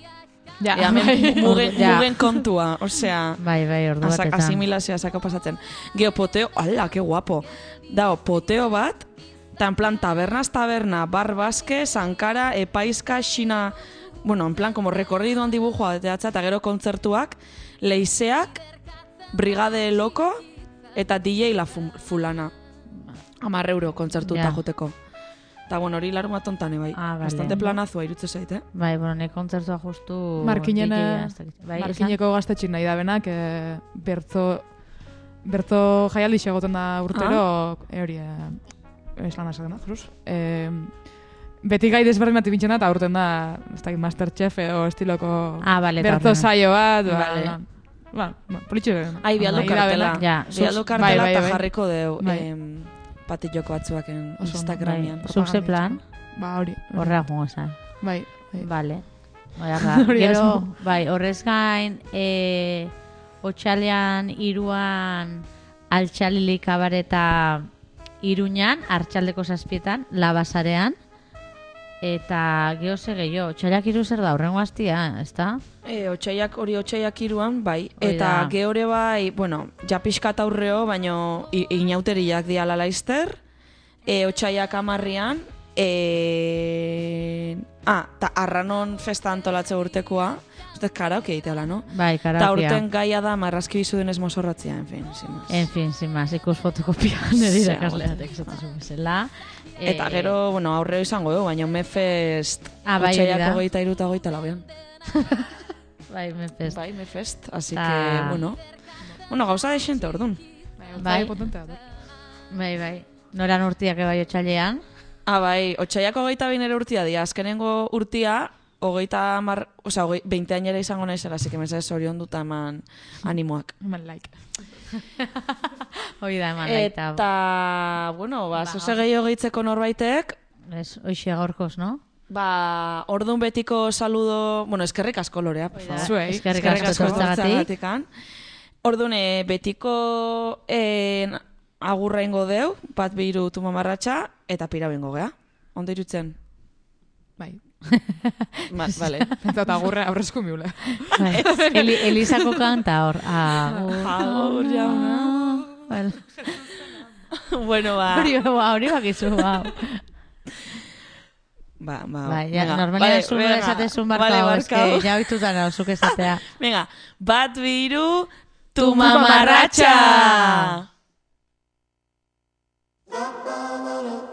Ja, Ea, bai. mugen, Ja. mugen kontua, osea, Bai, bai, ordu batetan. asimilazioa sako pasatzen. Geo poteo, ala, que guapo. Dao, poteo bat, eta en plan tabernaz taberna, bar baske, sankara, epaizka, xina, bueno, en plan, como recorridoan dibujoa teatza, eta gero kontzertuak, leizeak, brigade loko, eta DJ la fu- fulana. Amar euro kontzertu Ja. eta joteko. Eta bueno, hori larun bat ontan, bai. Ah, vale. Bastante planazua irutze zait, eh? Bai, bueno, nek kontzertua justu... Markinen, eh, ez bai, Markineko gaztetxin nahi da benak, e, bertzo, bertzo jaialdi egoten da urtero, e, hori, e, eslan asakena, juruz. E, beti gai desberdin bat ipintzen da, eta urten da, ez dakit, Masterchef edo estiloko Ah, vale, eta bertzo saio bat, ba, Vale. ba, ba, politxe. Ai, da kartela. Ja, Bialdu zuk- kartela bai, bai, eta bai. jarriko deu Bai. em, patilloko batzuaken Oso ondo, Instagramian. Bai, zuk ze plan? Ba, hori. Horrea jungo zan. Bai, bai. Vale. Bai, Gero, bai, horrez gain, e, otxalean, iruan, altxalilik abareta iruñan, hartxaldeko zazpietan, labasarean, eta geho ze gehiago, otxaleak iru zer da, horrengo hastia, ez da? E, otxaiak, hori otxaiak iruan, bai. Hori Eta gehore bai, bueno, ja pixkat aurreo, baino inauteriak diala laizter. E, otxaiak amarrian. E... Ah, eta arranon festa antolatze urtekoa. Uste, karaoke egiteala, no? Bai, Eta karaokia. urten gaia da marrazki bizu denez mozorratzea, en fin, sin más. En fin, sin más, ikus fotokopia nire irakasleatek esatzen bezala. Eta Eh, gero, bueno, aurreo izango du, baina Mefest Ah, bai, otxaiak hogeita iruta hogeita lauean. Bai, mefest. Bai, Mefest, así Ta- que, bueno. Bueno, gauza de xente, ordun. Bai. Bai, da. Bai, bai. Noran urtiak bai otxalean. Ah, bai, otxaiak hogeita bain ere urtia dia. Azkenengo urtia, hogeita mar, oza, hogei, beinte izango nahi zela, zik emezaz orion dut eman animoak. Eman like. Hoi da eman Eta, laita. bueno, ba, ba zoze gehiago gehitzeko norbaitek. Ez, hoxia gaurkoz, no? Ba, orduan betiko saludo, bueno, eskerrik asko lorea, por favor. Zuei, eskerrik, eskerrik asko, asko zagatik. Orduan, eh, betiko eh, en, agurra ingo deu, bat behiru tumamarratxa, eta pira bingo gea. Ondo irutzen? Bai. Ba, vale. Pentsa eta gurra aurrezko miule. Eli, Elisako kanta hor. Agur jauna. Ah, bueno, ba. Hori, ba, hori bakizu, ba. Ba, ba. Ba, ya, normalia vale, zure esatezun barkau. Vale, barkau. Es que, ya oituta nao, zuke esatea. Venga, bat biru, tu mamarratxa! Tu mamarratxa!